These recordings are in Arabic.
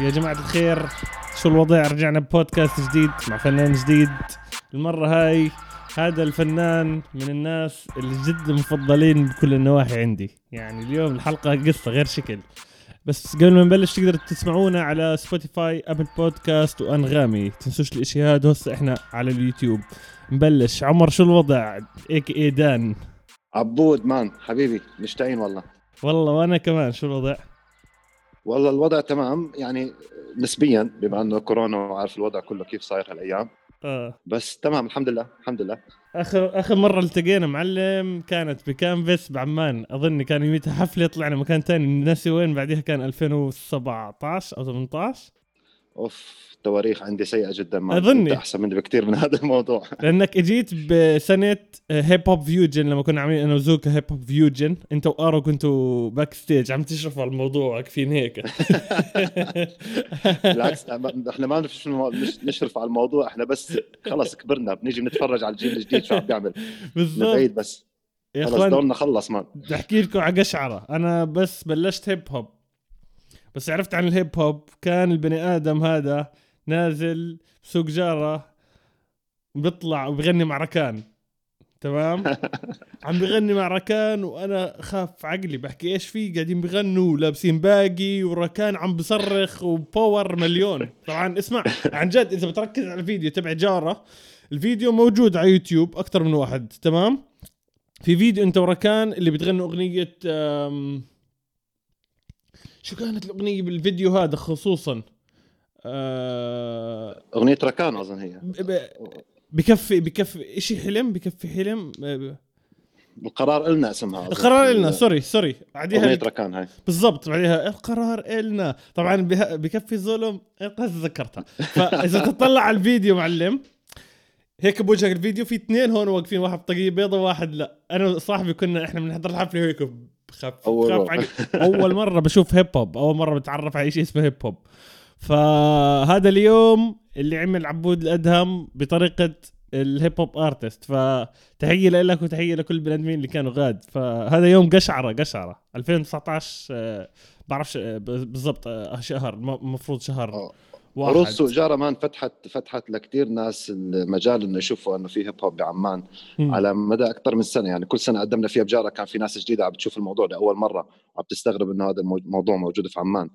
يا جماعة الخير. شو الوضع؟ رجعنا ببودكاست جديد مع فنان جديد. المرة هاي هذا الفنان من الناس اللي جد مفضلين بكل النواحي عندي. يعني اليوم الحلقة قصة غير شكل. بس قبل ما نبلش تقدر تسمعونا على Spotify Apple Podcast و Anghami تنسوش الاشي هذا هسه إحنا على اليوتيوب. نبلش. عمر شو الوضع؟ ايك اي man. عبود man حبيبي مشتاقين والله. والله وأنا كمان. شو الوضع؟ والله الوضع تمام. يعني نسبيا بما إنه كورونا وعارف الوضع كله كيف صاير هالأيام. آه. بس تمام الحمد لله الحمد لله. آخر آخر مرة التقينا معلم كانت بكانفاس بعمان. أظن كان يوميتها حفلة طلعنا مكان تاني ناسي وين بعديها كان 2017 أو 18 أوف تواريخ عندي سيئة جدا ما. أنت أحسن مني بكثير من هذا الموضوع. لأنك إجيت بسنة hip hop fusion لما كنا عاملين أنا وزوكا hip hop fusion انت وارو كنتوا backstage عم تشرفوا على الموضوع واقفين هيك. بالعكس إحنا ما شو نش- نشرف على الموضوع إحنا بس خلص كبرنا بنيجي بنتفرج على الجيل الجديد شو عم بيعمل. بالضبط. بعيد بس. يا خلص دورنا خلص man. بدي أحكي لكم على قشعرة. أنا بس بلشت hip hop بس عرفت عن ال hip hop كان البني آدم هذا نازل بسوق جارة بيطلع وبغني مع ركان تمام؟ عم بغني مع ركان وأنا خاف عقلي بحكي إيش في؟ قاعدين بغنوا لابسين باقي وركان عم بصرخ وباور مليون. طبعا اسمع عن جد إذا بتركز على الفيديو تبع جارة الفيديو موجود على يوتيوب أكثر من واحد تمام؟ في فيديو أنت وركان اللي بتغنوا أغنية شو كانت الأغنية بالفيديو هذا خصوصا؟ أه، أغنية ركان أظن هي. بكفي بكفي اشي ظلم؟ بكفي ظلم؟ القرار إلنا اسمها. القرار إلنا sorry sorry. بعديها أغنية ركان هاي. بالضبط بعديها القرار إلنا. طبعا بكفي ظلم ذكرتها فإذا تطلع على الفيديو معلم هيك بوجهك الفيديو في اثنين هون واقفين واحد بطاقية بيضة وواحد لا. أنا وصاحبي كنا إحنا بنحضر الحفلة هيك بخاف أول بخاف. عقل- أول مرة بشوف hip hop أول مرة بتعرف على شيء اسمه hip hop فهذا اليوم اللي عمل عبود الأدهم بطريقة ال hip hop artist فتحية لك وتحية لكل البني ادمين اللي كانوا غاد. فهذا يوم قشعرة قشعرة. 2019 آه، بعرفش آه، بالضبط آه، شهر الم- المفروض شهر. واحد. عروض سوق جارة man فتحت فتحت لكثير ناس المجال إنه يشوفوا إنه في hip hop بعمان مم. على مدى أكثر من سنة. يعني كل سنة قدمنا فيها بجارة. كان في ناس جديدة عم بتشوف الموضوع لاول مرة. وعم تستغرب إنه هذا المو- الموضوع موجود في عمان.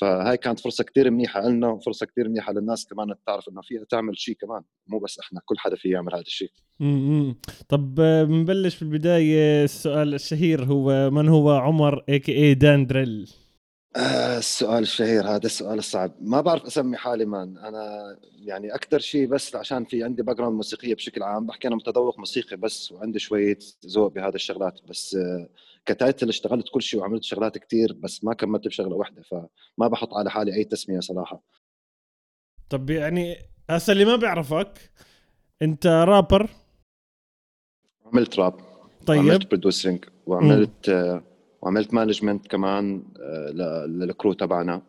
فهاي كانت فرصة كثير منيحة لنا وفرصة كثير منيحة للناس كمان تعرف إنه فيها تعمل شيء كمان. مو بس إحنا كل حدا فيه يعمل هذا الشيء امم طب آه، بنبلش في البداية السؤال الشهير هو من هو عمر a.k.a. دان دريل آه السؤال الشهير هذا السؤال الصعب. ما بعرف أسمي حالي man. أنا يعني أكثر شيء بس عشان في عندي background موسيقية بشكل عام بحكي أنا متذوق موسيقي بس وعندي شوية ذوق بهذا الشغلات. بس آه ك title اشتغلت كل شيء وعملت شغلات كتير بس ما كملت بشغلة واحدة. فما بحط على حالي أي تسمية صراحة. طب يعني هسه اللي ما بيعرفك أنت رابر عملت راب طيب. وعملت producing وعملت آه وعملت management كمان آه لل crew تبعنا.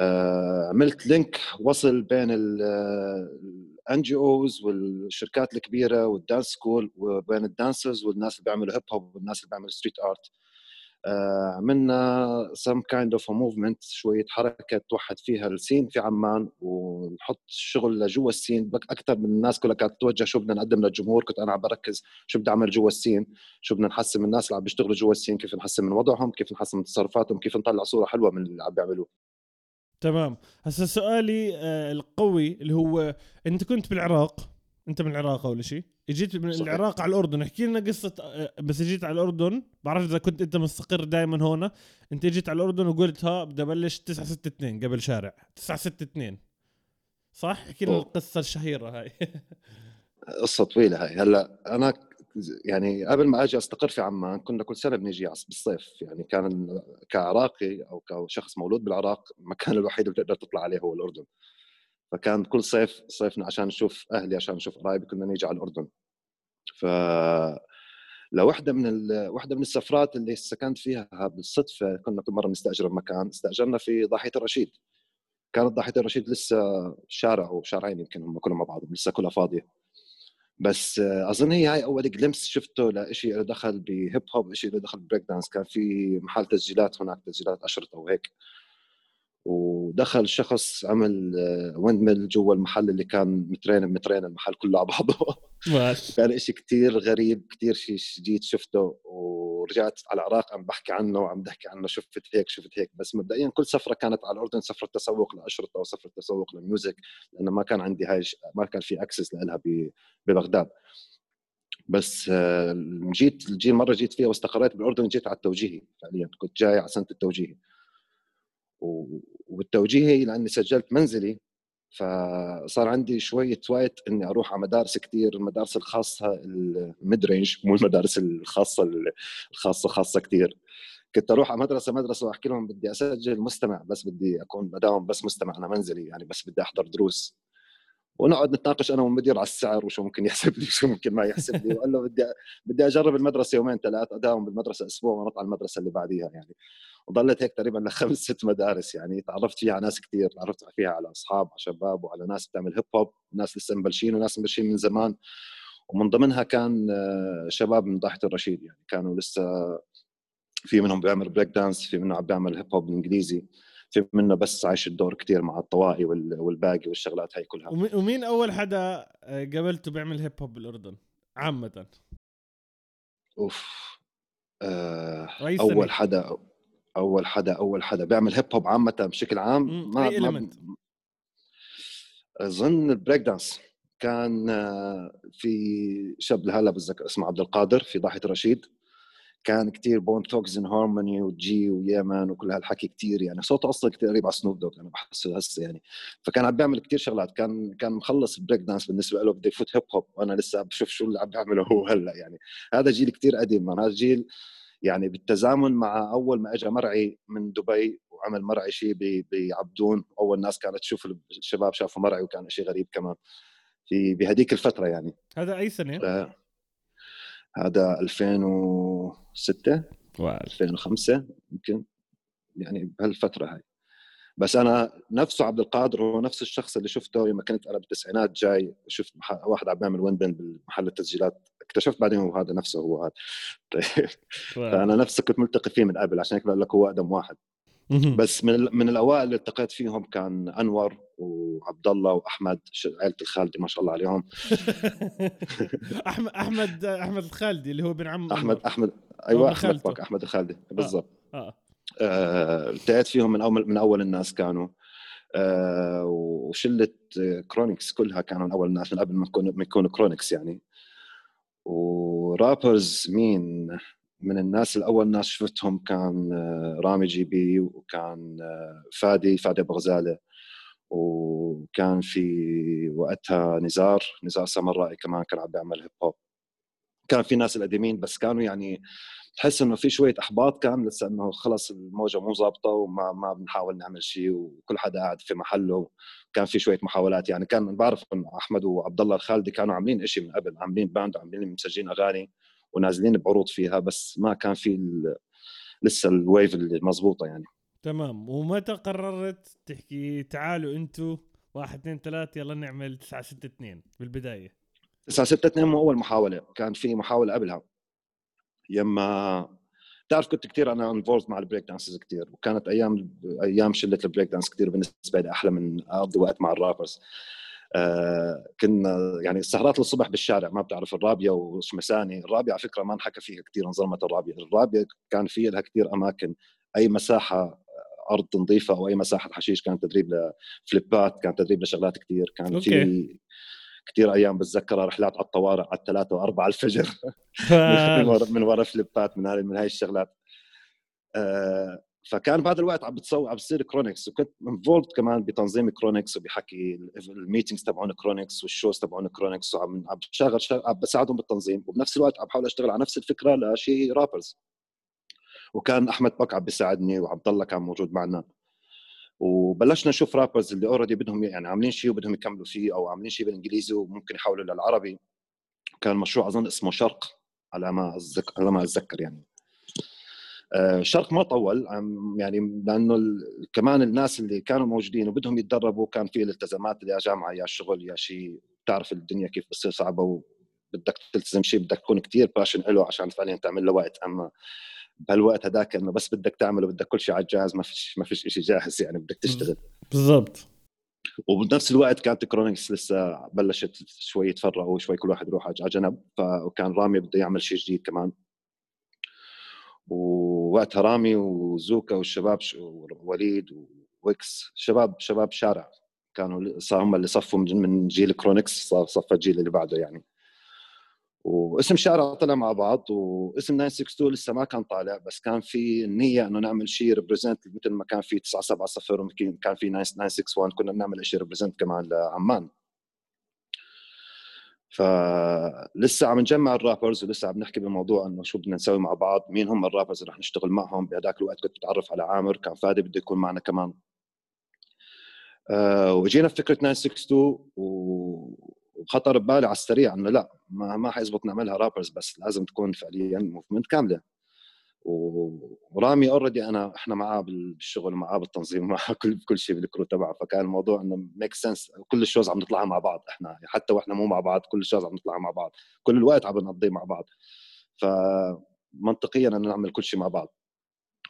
آه، عملت link وصل بين ال NGOs والشركات الكبيرة وال dance school وبين ال dancers والناس اللي بيعملوا hip hop والناس اللي بيعملوا street art عملنا kind of a movement شوية حركة توحد فيها السين في عمان ونحط الشغل لجوا السين بك أكثر من الناس كلها كانت تتوجه شو بدنا نقدم للجمهور. كنت أنا عم بركز شو بدي أعمل جوا السين شو بدنا نحسن من الناس اللي عم بيشتغلوا جوا السين كيف نحسن من وضعهم كيف نحسن من تصرفاتهم كيف نطلع صورة حلوة من اللي عم بيعملوه. تمام. هسه سؤالي آه، القوي اللي هو أنت كنت بالعراق؟ أنت من العراق أول شيء؟ اجيت من صحيح. العراق على الأردن. احكي لنا قصة آه، بس اجيت على الأردن. بعرف إذا كنت أنت مستقر دائما هون. أنت اجيت على الأردن وقلت ها بدي أبلش 962 قبل شارع. 962 صح؟ احكي لنا. القصة الشهيرة هاي. قصة طويلة هاي. هلأ أنا يعني قبل ما أجي أستقر في عمان كنا كل سنة بنيجي بالصيف. يعني كان كعراقي أو كشخص مولود بالعراق المكان الوحيد اللي بتقدر تطلع عليه هو الأردن. فكان كل صيف صيفنا عشان نشوف أهلي عشان نشوف قرايبي كنا نيجي على الأردن. ف لوحده من ال... وحده من السفرات اللي سكنت فيها بالصدفة كنا كل مرة بنستاجر مكان استأجرنا في ضاحية الرشيد. كانت ضاحية الرشيد لسه شارع أو شارعين يمكن هم كلهم مع بعض لسه كلها فاضية. بس آه، أظن هي هاي أول glimpse شفته لشيء له دخل ب hip hop شيء له دخل ببريك دانس كان في محل تسجيلات هناك تسجيلات أشرطة وهيك. ودخل شخص عمل windmill جوا المحل اللي كان مترين بمترين المحل كله على بعضه. كان شيء كثير غريب كثير شيء جديد شفته ورجعت على العراق عم بحكي عنه وعم بحكي عنه شفت هيك شفت هيك. بس مبدئيا كل سفرة كانت على الأردن سفرة تسوق لأشرطة وسفرة تسوق ل music لأنه ما كان عندي هاي ما كان في access لها ببغداد. بس آه، جيت الجي مرة جيت فيها واستقريت بالأردن جيت على التوجيهي فعليا كنت جاي على سنة التوجيهي. وبالتوجيهي لأني سجلت منزلي فصار عندي شوية وقت إني أروح على مدارس كثير المدارس الخاصة ال mid range مو المدارس الخاصة الخاصة خاصة كثير كنت أروح على مدرسة مدرسة وأحكي لهم بدي أسجل مستمع بس بدي أكون بداوم بس مستمع أنا منزلي يعني بس بدي أحضر دروس. ونقعد نتناقش أنا والمدير على السعر وشو ممكن يحسب لي وشو ممكن ما يحسب لي. وقال له بدي بدي أجرب المدرسة يومين ثلاث أداوم بالمدرسة أسبوع ونط على المدرسة اللي بعديها يعني. وظلت هيك تقريبا لخمس ست مدارس يعني. تعرفت فيها على ناس كثير تعرفت فيها على أصحاب على شباب وعلى ناس بتعمل هيب هوب ناس لسه مبلشين وناس مبلشين من زمان. ومن ضمنها كان آه، شباب من ضاحية الرشيد يعني. كانوا لسه في منهم بيعمل بريك دانس في منهم عم بيعمل hip hop بالإنجليزي. في منه بس عايش الدور كثير مع الطواقي وال baggy والشغلات هاي كلها. ومين أول حدا آه، قابلته بيعمل hip hop بالأردن؟ عامة. أوف. آه أول حدا أول حدا أول حدا بيعمل hip hop عامة بشكل عام ما, ما أظن البريك دانس كان آه، في شاب هلا بتذكر اسمه عبد القادر في ضاحية رشيد كان كتير Bone Thugs-n-Harmony وجي ويامان وكل هالحكي كتير يعني. صوته أصلا كتير قريب على Snoop Dogg أنا بحسه هسه يعني. فكان عم بيعمل كتير شغلات. كان كان مخلص بريك دانس بالنسبة له بده يفوت hip hop وأنا لسه بشوف شو اللي عم بيعمله هو هلأ يعني. هذا جيل كتير قديم من هذا الجيل يعني بالتزامن مع أول ما اجى مرعي من دبي وعمل مرعي شيء بعبدون. أول ناس كانت تشوف الشباب شافوا مرعي وكان شيء غريب كمان في بهذيك الفترة يعني. هذا أي سنة؟ هذا 2006 واو. 2005 يمكن يعني بهالفترة هاي. بس أنا نفسه عبد القادر هو نفس الشخص اللي شفته يوم كنت أنا بالتسعينات جاي شفت واحد عم بيعمل ويندن بمحل التسجيلات اكتشفت بعدين هو هذا نفسه هو هذا. فأنا نفسه كنت ملتقي فيه من قبل عشان هيك بقول لك هو اقدم واحد. بس من من الأوائل اللي التقيت فيهم كان أنور وعبد الله واحمد عائله الخالدي ما شاء الله عليهم. أحمد أحمد أحمد الخالدي اللي هو بن عم أحمد أحمد أيوه أحمد باك أحمد الخالدي. آه، بالضبط. آه. آه. التقيت فيهم من أول من أول الناس كانوا. آه وشلة كرونيكس كلها كانوا من أول الناس من قبل ما يكونوا كرونيكس يعني. و rappers مين؟ من الناس الأول ناس شفتهم كان آه، رامي جي بي وكان آه، فادي فادي بغزالة. وكان في وقتها نزار نزار سمرائي كمان كان عم بيعمل hip hop كان في ناس القديمين بس كانوا يعني تحس إنه في شوية أحباط كان لسه إنه خلص الموجة مو ظابطة وما ما بنحاول نعمل شيء وكل حدا قاعد في محله. كان في شوية محاولات يعني كان بعرف إنه أحمد وعبد الله الخالدي كانوا عاملين شيء من قبل عاملين band وعاملين مسجلين أغاني. ونازلين بعروض فيها بس ما كان في لسه ال wave المضبوطه يعني. تمام. ومتى قررت تحكي تعالوا أنتم واحد اثنين ثلاثة يلا نعمل 9 6 2 بالبداية؟ 9 6 2 مو أول محاولة كان في محاولة قبلها. يما بتعرف كنت كثير أنا involved مع ال breakdancers كثير وكانت أيام أيام شلة البريك دانس كثير بالنسبة لي أحلى من أقضي وقت مع ال rappers كنا يعني السهرات الصبح بالشارع ما بتعرف الرابية وشميساني الرابية على فكرة ما انحكى فيها كثير انظلمت الرابية الرابية كان في لها كثير أماكن أي مساحة أرض نظيفة أو أي مساحة حشيش كان تدريب لفليبات كان تدريب لشغلات كثير كان okay. في كثير أيام بتذكرها رحلات على الطوارئ على الثلاثة وأربعة الفجر. من ورا من ورا فليبات من هاي من هاي الشغلات. آه فكان بهذا الوقت عم بتصور عم بتصير كرونكس وكنت involved كمان بتنظيم كرونكس وبحكي ال meetings تبعون كرونكس وال shows تبعون كرونكس وعم عم بشتغل عم بساعدهم بالتنظيم. وبنفس الوقت عم بحاول أشتغل على نفس الفكرة لشيء rappers وكان أحمد بك عم بيساعدني وعبد الله كان موجود معنا. وبلشنا نشوف rappers اللي already بدهم يعني عاملين شيء وبدهم يكملوا فيه أو عاملين شيء بالإنجليزي وممكن يحولوا للعربي. كان مشروع أظن اسمه شرق على ما أتذكر على ما أتذكر يعني. آه، شرق ما طول. يعني لأنه كمان الناس اللي كانوا موجودين وبدهم يتدربوا كان في الالتزامات يا جامعة يا شغل يا شيء بتعرف الدنيا كيف بتصير صعبة وبدك تلتزم شيء بدك تكون كثير passionate له عشان فعليا تعمل له وقت. أما بهالوقت هذاك إنه بس بدك تعمله بدك كل شيء على الجاهز ما فيش ما فيش شيء جاهز يعني بدك تشتغل. بالضبط. وبنفس الوقت كانت كرونكس لسه بلشت شوي يتفرقوا شوي كل واحد يروح على جنب فكان رامي بده يعمل شيء جديد كمان. ووقتها رامي وزوكا والشباب وليد ويكس شباب شباب شارع كانوا هم اللي صفوا من جيل كرونكس صف الجيل اللي بعده يعني. واسم شارع طلع مع بعض واسم 962 لسه ما كان طالع بس كان في النيه إنه نعمل شيء represent مثل ما كان في 970 وكان في 961 كنا بنعمل شيء represent كمان لعمان. فلسه عم نجمع ال rappers ولسه عم نحكي بموضوع إنه شو بدنا نسوي مع بعض مين هم ال rappers اللي رح نشتغل معهم؟ بهذاك الوقت كنت بتعرف على عامر كان فادي بده يكون معنا كمان. أه وجينا بفكره 962 وخطر ببالي على السريع إنه لا ما ما حيزبط نعملها rappers بس لازم تكون فعليا movement كاملة. ورامي already أنا إحنا معاه بالشغل معاه بالتنظيم معاه كل كل شيء بال crew تبعه. فكان الموضوع إنه make sense كل ال shows عم نطلعها مع بعض إحنا حتى وإحنا مو مع بعض كل ال shows عم نطلعها مع بعض. كل الوقت عم نقضيه مع بعض. فمنطقيا إنه نعمل كل شيء مع بعض.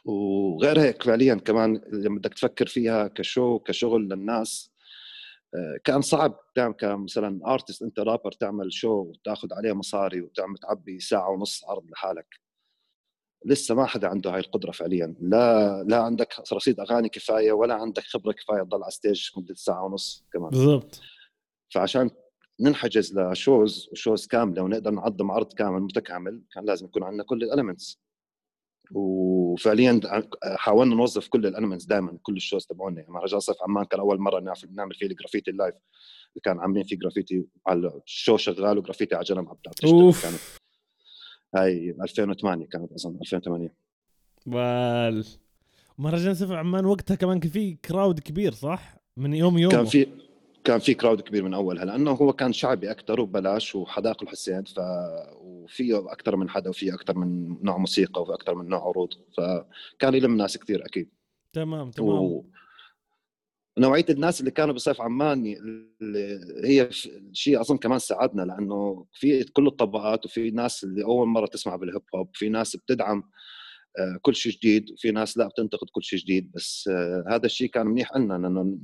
وغير هيك فعليا كمان لما بدك تفكر فيها ك show كشغل للناس آه، كان صعب. تعمل كمثلا artist أنت رابر تعمل show وتاخذ عليه مصاري وتعمل تعبي ساعة ونص عرض لحالك. لسه ما حدا عنده هاي القدرة فعليا. لا لا عندك رصيد أغاني كفاية ولا عندك خبرة كفاية تضل على stage مدة ساعة ونص كمان. بالضبط. فعشان ننحجز ل shows و shows كاملة ونقدر ننظم عرض كامل متكامل كان لازم يكون عندنا كل ال elements وفعليا حاولنا نوظف كل ال elements دائما كل ال shows تبعونا. يعني مهرجان صيف عمان كان أول مرة نعمل فيه الجرافيتي ال live كان عاملين فيه جرافيتي على ال show شغال وجرافيتي على جنب عم أوف. هاي 2008 كانت اظن 2008 وال مهرجان صيف عمان وقتها كمان كان في crowd كبير صح؟ من يوم يوم. كان في كان في crowd كبير من اولها لأنه هو كان شعبي أكثر وبلاش وحدائق الحسين ف وفيه أكثر من حدا وفيه أكثر من نوع موسيقى وفي أكثر من نوع عروض فكان يلم ناس كثير أكيد. تمام تمام. و... نوعية الناس اللي كانوا بصيف عمان اللي هي شيء أظن كمان ساعدنا لأنه في كل الطبقات وفي ناس اللي أول مرة تسمع بالهيب هوب في ناس بتدعم آه، كل شيء جديد وفي ناس لا بتنتقد كل شيء جديد بس آه، هذا الشيء كان منيح لنا إنه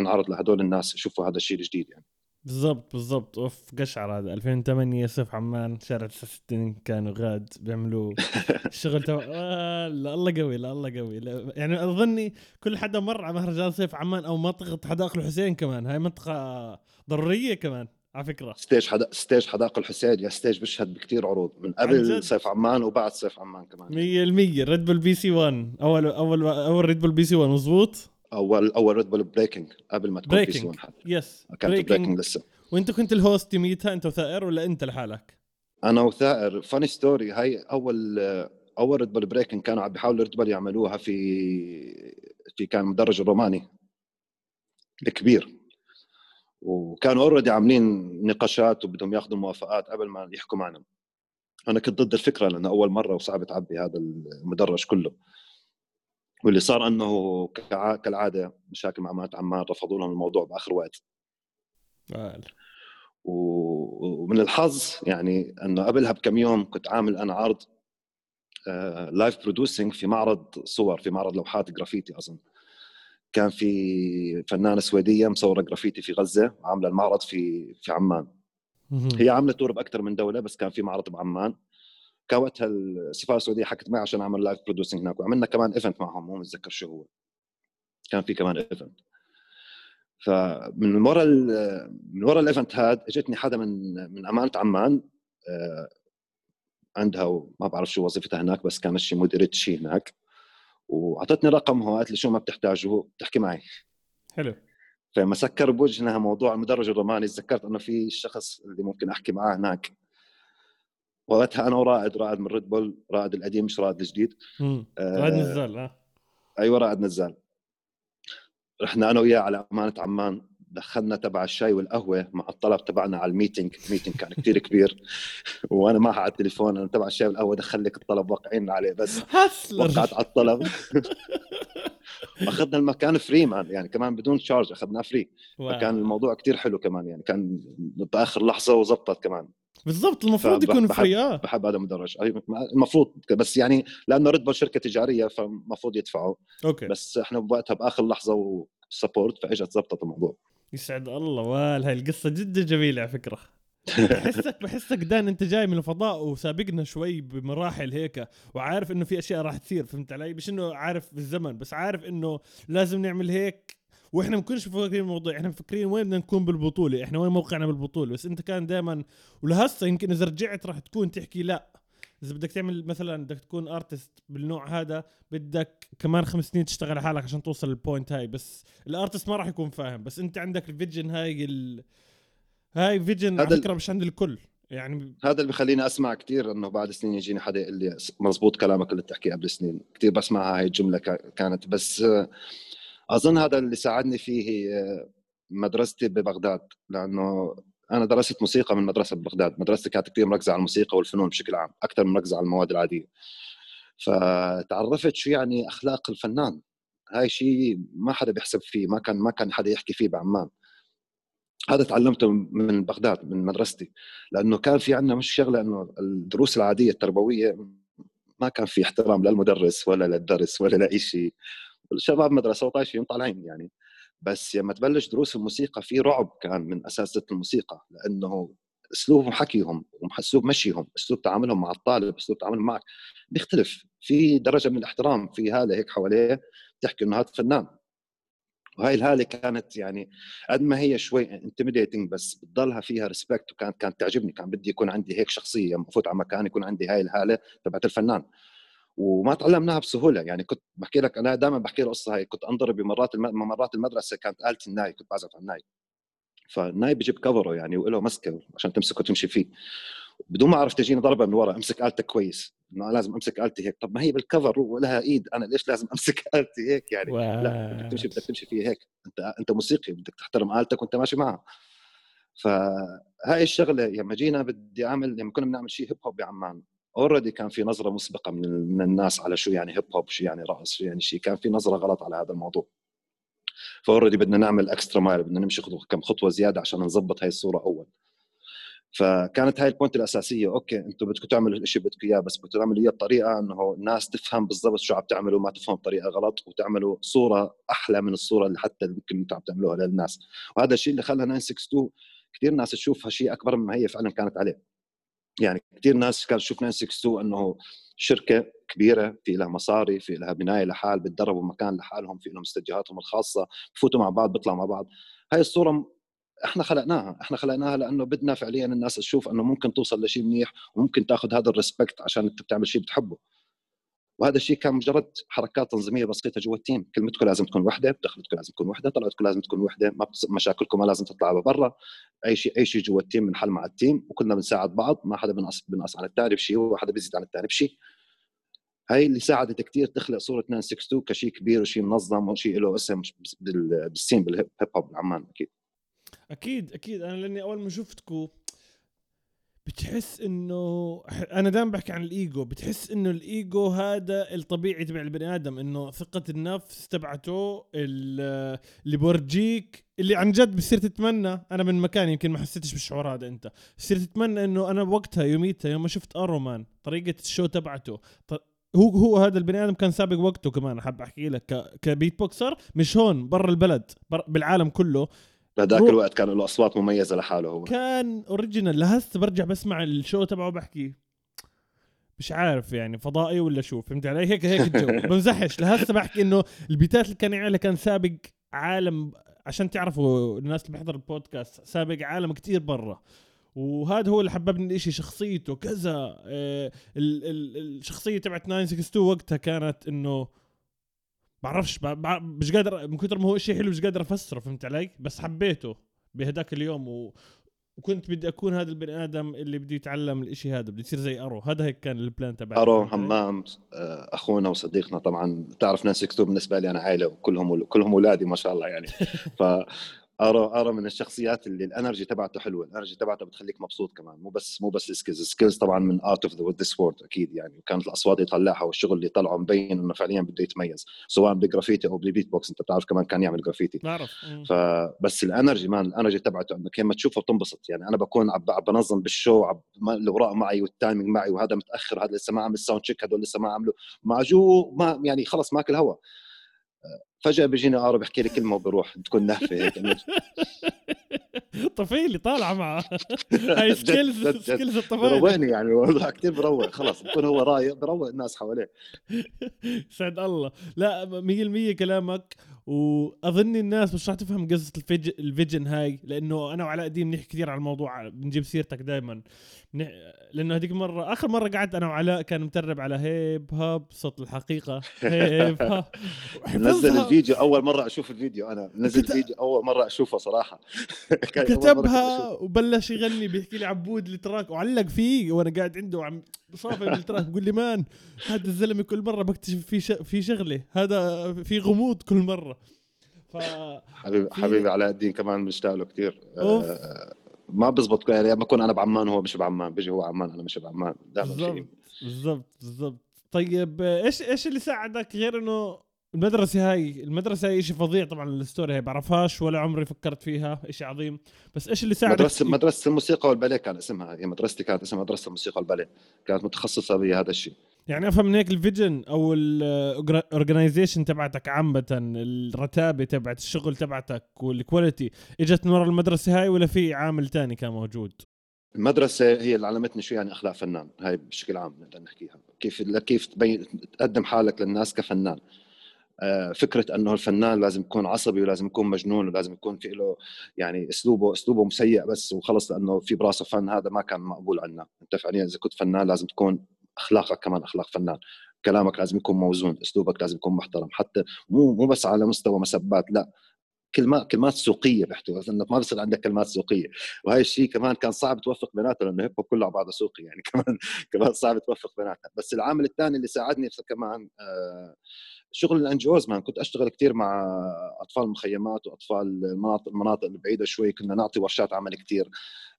نعرض لهدول الناس يشوفوا هذا الشيء الجديد يعني. بالضبط بالضبط. أوف قشعر هذا. 2008 صيف عمان شارع 69 كانوا غاد بيعملوا الشغل تبع آه لا الله قوي لا الله قوي. لا يعني أظني كل حدا مر على مهرجان صيف عمان أو منطقه حدائق الحسين كمان. هاي منطقة ضرورية كمان على فكرة. stage حدا stage حدائق الحسين. يا stage بيشهد بكثير عروض من قبل صيف عمان وبعد صيف عمان كمان. 100% ريد بول بي سي 1 اول اول أول ريد بول بي سي 1 مزبوط اول أول ريد بول breaking قبل ما تكون BC One حتى. yes كانت breaking لسه. وإنت كنت ال host يوميتها إنت وثائر ولا إنت لحالك؟ أنا وثائر. funny story هاي اول أول ريد بول breaking كانوا عم بيحاولوا ريد بول يعملوها في في كان مدرج الروماني. الكبير. وكانوا already عاملين نقاشات وبدهم ياخذوا موافقات قبل ما يحكوا معنا. أنا كنت ضد الفكرة لأنه أول مرة وصعب تعبي هذا المدرج كله. واللي صار إنه كالعادة مشاكل مع أمانة عمان رفضوا لهم الموضوع بآخر وقت. ومن الحظ يعني إنه قبلها بكم يوم كنت عامل أنا عرض live آه، producing في معرض صور في معرض لوحات جرافيتي أظن. كان في فنانة سويدية مصورة جرافيتي في غزة عاملة المعرض في في عمان. هي عاملة tour باكثر من دولة بس كان في معرض بعمان. كان وقتها السفارة السعودية حكت معي عشان أعمل live producing هناك وعملنا كمان event معهم مو متذكر شو هو. كان في كمان event فمن ورا من ورا ال event هذا اجتني حدا من من أمانة عمان آه، عندها ما بعرف شو وظيفتها هناك بس كانت شي مديرة شيء هناك. وأعطتني رقمها وقالت لي شو ما بتحتاجه بتحكي معي. حلو. فما سكر بوجهنا موضوع المدرج الروماني تذكرت إنه في الشخص اللي ممكن أحكي معاه هناك. وقتها أنا ورائد رائد من ريد بول رائد القديم مش رائد الجديد. رائد نزال آه. أيوه رائد نزال. رحنا أنا وياه على أمانة عمان دخلنا تبع الشاي والقهوة مع الطلب تبعنا على ال meeting. meeting كان كثير كبير. وأنا معها على التليفون أنا تبع الشاي والقهوة دخل لك الطلب واقعين عليه بس. وقعت على الطلب. أخذنا المكان free man يعني كمان بدون charge أخذناه free فكان الموضوع كثير حلو كمان يعني كان بآخر لحظة وزبطت كمان. بالضبط المفروض يكون free آه. بحب هذا المدرج. المفروض بس يعني لأنه ريد بول شركة تجارية فالمفروض يدفعوا. okay. بس إحنا بوقتها بآخر لحظة و support فإجت زبطت الموضوع. يسعد الله وال هاي القصة جدا جميلة على فكرة. بحسك بحسك دان أنت جاي من الفضاء وسابقنا شوي بمراحل هيك وعارف إنه في أشياء راح تصير فهمت علي؟ مش إنه عارف بالزمن بس عارف إنه لازم نعمل هيك وإحنا ما كناش مفكرين الموضوع إحنا مفكرين وين بدنا نكون بالبطولة إحنا وين موقعنا بالبطولة بس انت كان دائما ولهسه يمكن إذا رجعت راح تكون تحكي لا. إذا بدك تعمل مثلا بدك تكون artist بالنوع هذا بدك كمان خمس سنين تشتغل على حالك عشان توصل لل point هاي بس ال artist ما راح يكون فاهم بس انت عندك ال vision هاي ال... هاي vision على فكره مش عند الكل. يعني هذا اللي بخليني أسمع كثير إنه بعد سنين يجيني حدا يقول لي مزبوط كلامك اللي بتحكيه قبل سنين كثير بسمع هاي الجملة كا- كانت بس آه، أظن هذا اللي ساعدني فيه آه، مدرستي ببغداد لأنه أنا درست موسيقى من مدرسة ببغداد. مدرستي كانت كثير مركزة على الموسيقى والفنون بشكل عام أكثر من مركزة على المواد العادية. فتعرفت شو يعني أخلاق الفنان. هاي شيء ما حدا بيحسب فيه ما كان ما كان حدا يحكي فيه بعمان. هذا تعلمته من بغداد من مدرستي. لأنه كان في عندنا مش شغلة إنه الدروس العادية التربوية ما كان في احترام للمدرس ولا للدرس ولا لأي شيء. الشباب مدرسة وطايشين طالعين يعني. بس لما تبلش دروس الموسيقى في رعب كان من اساتذه الموسيقى لأنه اسلوب حكيهم واسلوب مشيهم أسلوب تعاملهم مع الطالب أسلوب تعاملهم معك. بيختلف. في درجة من الاحترام في هاله هيك حواليه تحكي إنه هذا فنان. وهاي الهالة كانت يعني قد ما هي شوي intimidating بس بتضلها فيها respect وكانت كانت تعجبني. كان بدي يكون عندي هيك شخصية لما افوت على مكان يكون عندي هاي الهالة تبعت الفنان. وما تعلمناها بسهولة. يعني كنت بحكي لك أنا دائما بحكي القصة هاي كنت انضرب بمرات الم... مرات المدرسة كانت التي الناي كنت بعزف على الناي. فالناي بيجيب كفرة يعني وله مسكة عشان تمسكه وتمشي فيه. بدون ما أعرف تجيني ضربة من ورا أمسك آلتك كويس. إنه أنا لازم أمسك آلتي هيك. طب ما هي بالكفر ولها إيد. أنا ليش لازم أمسك آلتي هيك يعني؟ لا بدك تمشي بدك تمشي فيها هيك. أنت أنت موسيقي بدك تحترم آلتك وأنت ماشي معها. فهاي الشغلة لما جينا بدي أعمل لما كنا بنعمل شيء هيب هوب بعمان already كان في نظرة مسبقة من من الناس على شو يعني hip hop شو يعني رقص شو يعني شيء. كان في نظرة غلط على هذا الموضوع. ف already بدنا نعمل extra mile بدنا نمشي خطوة كم خطوة زيادة عشان نظبط هاي الصورة أول. فكانت هاي ال point الأساسية okay أنتم بدكم تعملوا الشيء بدكم إياه بس بدكم تعملوا إياه بطريقة إنه الناس تفهم بالضبط شو عم تعملوا ما تفهم بطريقة غلط وتعملوا صورة أحلى من الصورة اللي حتى يمكن أنتم عم تعملوها للناس. وهذا الشيء اللي خلى 962 كثير ناس تشوفها شيء أكبر مما هي فعلا كانت عليه. يعني كثير ناس كانت تشوف 962 إنه شركة كبيرة في لها مصاري في لها بناية لحال بتدربوا مكان لحالهم في لهم استديوهاتهم الخاصة بفوتوا مع بعض بيطلعوا مع بعض. هاي الصورة إحنا خلقناها إحنا خلقناها لأنه بدنا فعليا الناس تشوف إنه ممكن توصل لشيء منيح وممكن تاخذ هذا ال respect عشان أنت بتعمل شيء بتحبه. وهذا الشيء كان مجرد حركات تنظيمية بسيطة جوا ال team. كلمتكم لازم تكون وحدة دخلتكم لازم تكون وحدة طلعتكم لازم تكون وحدة ما. مشاكلكم ما لازم تطلع لبرا أي شيء أي شيء جوا ال team بنحل مع ال team وكلنا بنساعد بعض ما حدا بنقص بنقص عن الثاني بشيء وحدا بيزيد عن الثاني بشيء. هاي اللي ساعدت كثير تخلق صورة 962 كشيء كبير وشيء منظم وشيء له اسم بال- بال scene بال hip hop بعمان أكيد. أكيد أكيد. أنا لأني أول ما شفتكم بتحس إنه أنا دائما بحكي عن الإيجو بتحس إنه الإيجو هذا الطبيعي تبع البني آدم إنه ثقة النفس تبعته ال- اللي بورجيك اللي عن جد بصير تتمنى. أنا من مكان يمكن ما حسيتش بالشعور هذا أنت. بصير تتمنى إنه أنا بوقتها يوميتها يوم ما شفت ارومان طريقة الشو تبعته هو هو هذا البني آدم كان سابق وقته كمان حاب أحكي لك كبيت بوكسر مش هون برا البلد بر بالعالم كله. بهذاك روح. الوقت كان له اصوات مميزة لحاله هو. كان اوريجينال لهسه برجع بسمع الشو تبعه بحكي مش عارف يعني فضائي ولا شو؟ فهمت علي؟ هيك هيك الجو. بمزحش. لهسه بحكي إنه البيتات اللي كان يعملها كان سابق عالم عشان تعرفوا الناس اللي بيحضر البودكاست سابق عالم كتير برا. وهذا هو اللي حببني الإشي شخصيته كذا آه ال- ال- الشخصية تبعت 962 وقتها كانت إنه بعرفش مش قادر من كثر ما هو شيء حلو مش قادر أفسره فهمت علي؟ بس حبيته بهداك اليوم و... وكنت بدي أكون هذا البني آدم اللي بده يتعلم الإشي هذا بده يصير زي أرو. هذا هيك كان البلان تبعي أرو؟ همام آه، أخونا وصديقنا طبعا. تعرف ناس يكتب بالنسبة لي أنا عائلة وكلهم كلهم أولادي ما شاء الله يعني. ف ارو ارو من الشخصيات اللي ال energy تبعته حلوة ال energy تبعته بتخليك مبسوط كمان مو بس مو بس ال skills ال skills طبعا من out of this world أكيد يعني وكانت الأصوات اللي يطلعها والشغل اللي طلعه مبين إنه فعليا بده يتميز سواء بالجرافيتي أو بالبيت بوكس أنت بتعرف كمان كان يعمل جرافيتي بعرف فبس ال energy man ال energy تبعته انك لما تشوفه بتنبسط يعني أنا بكون عم بنظم بال show عب الأوراق معي وال timing معي وهذا متأخر هذا لسه ما عمل sound check هذول لسه ما عملوا مع جو ما يعني خلص ماكل هوا. فجأة بيجيني ارو بيحكي لي كلمة وبروح تكون نهفة هيك. طفيلي طالعة معه. هاي skills skills الطفيلي بروقني يعني والله كثير بروق خلص بكون هو رايق بروق الناس حواليه. سعد الله. لا 100% كلامك. وأظن الناس مش راح تفهم قصة الفيجن هاي لأنه أنا وعلاء الدين بنحكي كثير على الموضوع بنجيب سيرتك دائما لأنه هذيك المره آخر مرة قعدت أنا وعلاء كان مترب على هيب هاب صوت الحقيقة. هيب هاب. نزل الفيديو أول مرة أشوف الفيديو أنا. نزل الفيديو أول مرة أشوفه صراحة. كتبها وبلش يغني بيحكي لي عبود التراك وعلق فيه وأنا قاعد عنده وعم صافي بالتراك بقول لي مان هذا الزلمة كل مرة بكتشف في في شغلة. هذا في غموض كل مرة. ف حبيبي حبيبي علاء الدين كمان بنشتاق له كثير ما بزبط يعني لما أكون أنا بعمان وهو مش بعمان. بيجي هو عمان أنا مش بعمان. دائما بالضبط بالضبط. طيب إيش إيش اللي ساعدك غير إنه المدرسة هاي المدرسة هاي شيء فظيع طبعا ال story هاي بعرفهاش ولا عمري فكرت فيها شيء عظيم. بس إيش اللي ساعدك مدرسة مدرسة الموسيقى والباليه كان اسمها هي مدرستي كانت اسمها مدرسة الموسيقى والباليه كانت متخصصة بهذا الشيء. يعني أفهم من هيك ال vision أو ال organization تبعتك عامة الرتابة تبعت الشغل تبعتك والكواليتي إجت من ورا المدرسة هاي ولا في عامل تاني كان موجود؟ المدرسة هي اللي علمتني شو يعني أخلاق فنان هاي بشكل عام نقدر نحكيها. كيف كيف تبين تقدم حالك للناس كفنان. فكرة أنه الفنان لازم يكون عصبي ولازم يكون مجنون ولازم يكون في له يعني أسلوبه أسلوبه مسيء بس وخلص لأنه في براسه فن هذا ما كان مقبول عنا. أنت فعليا إذا كنت فنان لازم تكون أخلاقك كمان أخلاق فنان. كلامك لازم يكون موزون أسلوبك لازم يكون محترم حتى مو مو بس على مستوى مسبات لا. كلمات كلمات سوقية بيحتوي. إنك ما بصير عندك كلمات سوقية. وهي الشيء كمان كان صعب توفق بيناتهم لأنه hip hop كله على بعضه سوقي يعني كمان كمان صعب توفق بيناتها بس العامل الثاني اللي ساعدني كمان آه شغل ال NGOs كنت أشتغل كثير مع أطفال المخيمات وأطفال المناطق المناطق البعيده شوي كنا نعطي ورشات عمل كثير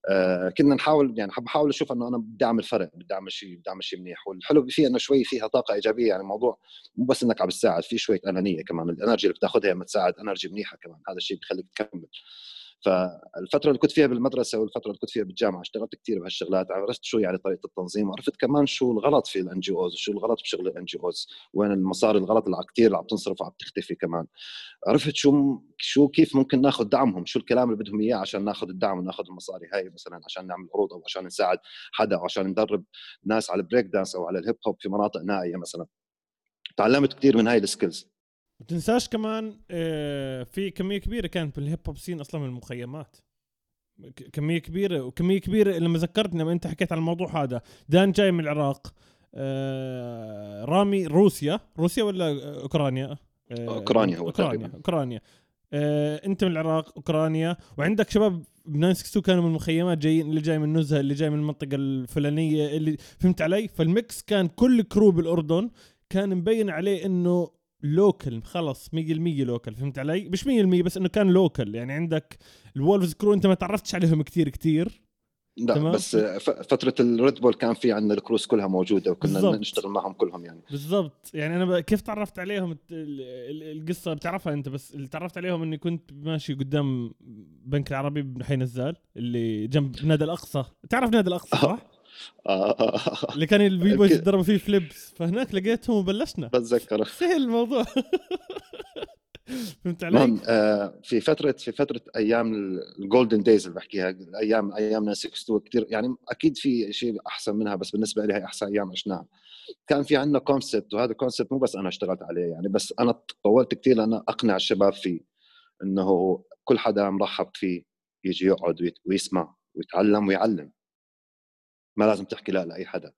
آه كنا نحاول يعني بحاول أشوف إنه أنا بدي أعمل فرق بدي أعمل شيء بدي أعمل شيء منيح. والحلو فيه إنه شوي فيها طاقة إيجابية يعني الموضوع مو بس إنك عم تساعد في شوية أنانية كمان. ال energy اللي بتاخذها لما تساعد energy منيحة كمان. هذا الشيء بخليك تكمل. فالفترة اللي كنت فيها بالمدرسة والفترة اللي كنت فيها بالجامعة اشتغلت كثير بهالشغلات عرفت شو يعني طريقة التنظيم وعرفت كمان شو الغلط في ال NGOs وشو الغلط بشغل ال NGOs وين المصاري الغلط اللي كثير عم تنصرف وعم تختفي كمان. عرفت شو شو كيف ممكن ناخذ دعمهم شو الكلام اللي بدهم إياه عشان ناخذ الدعم وناخذ المصاري هاي مثلا عشان نعمل عروض أو عشان نساعد حدا أو عشان ندرب ناس على ال break dance أو على ال hip hop في مناطق نائية مثلا. تعلمت كثير من هاي ال skills ما تنساش كمان آه، في كمية كبيرة كانت بال hip hop scene أصلا من المخيمات. كمية كبيرة وكمية كبيرة لما ذكرتني لما أنت حكيت عن الموضوع هذا. دان جاي من العراق آه رامي روسيا. روسيا ولا أوكرانيا؟ آه أوكرانيا هو أوكرانيا أوكرانيا. آه أنت من العراق أوكرانيا. وعندك شباب ب 962 كانوا من المخيمات جايين اللي جاي من نزهة اللي جاي من المنطقة الفلانية اللي فهمت علي؟ فال mix كان كل crew بالأردن كان مبين عليه إنه local خلص 100% local فهمت علي؟ مش 100% بس إنه كان local يعني عندك ال Wolves crew أنت ما تعرفتش عليهم كثير كثير لا تمام؟ بس فترة ال Red Bull كان في عندنا ال crews كلها موجودة وكنا بالزبط. نشتغل معهم كلهم يعني بالضبط يعني أنا كيف تعرفت عليهم القصة بتعرفها أنت بس اللي تعرفت عليهم إني كنت ماشي قدام بنك العربي بحي نزال اللي جنب نادي الأقصى تعرف نادي الأقصى صح؟ آه. اللي كان ال b-boys يتدربوا فيه flips فهناك لقيتهم وبلشنا. بتذكر سهل الموضوع. فهمت علي؟ آه في فترة في فترة أيام ال golden days اللي بحكيها أيام أيام 962 كثير يعني أكيد في شيء أحسن منها بس بالنسبة لي هي أحسن أيام عشناها. كان في عندنا concept وهذا ال concept مو بس أنا اشتغلت عليه يعني بس أنا طولت كثير لأن أقنع الشباب فيه إنه كل حدا مرحب فيه يجي يقعد ويسمع ويتعلم ويعلم. ما لازم تحكي لا لأي حدا.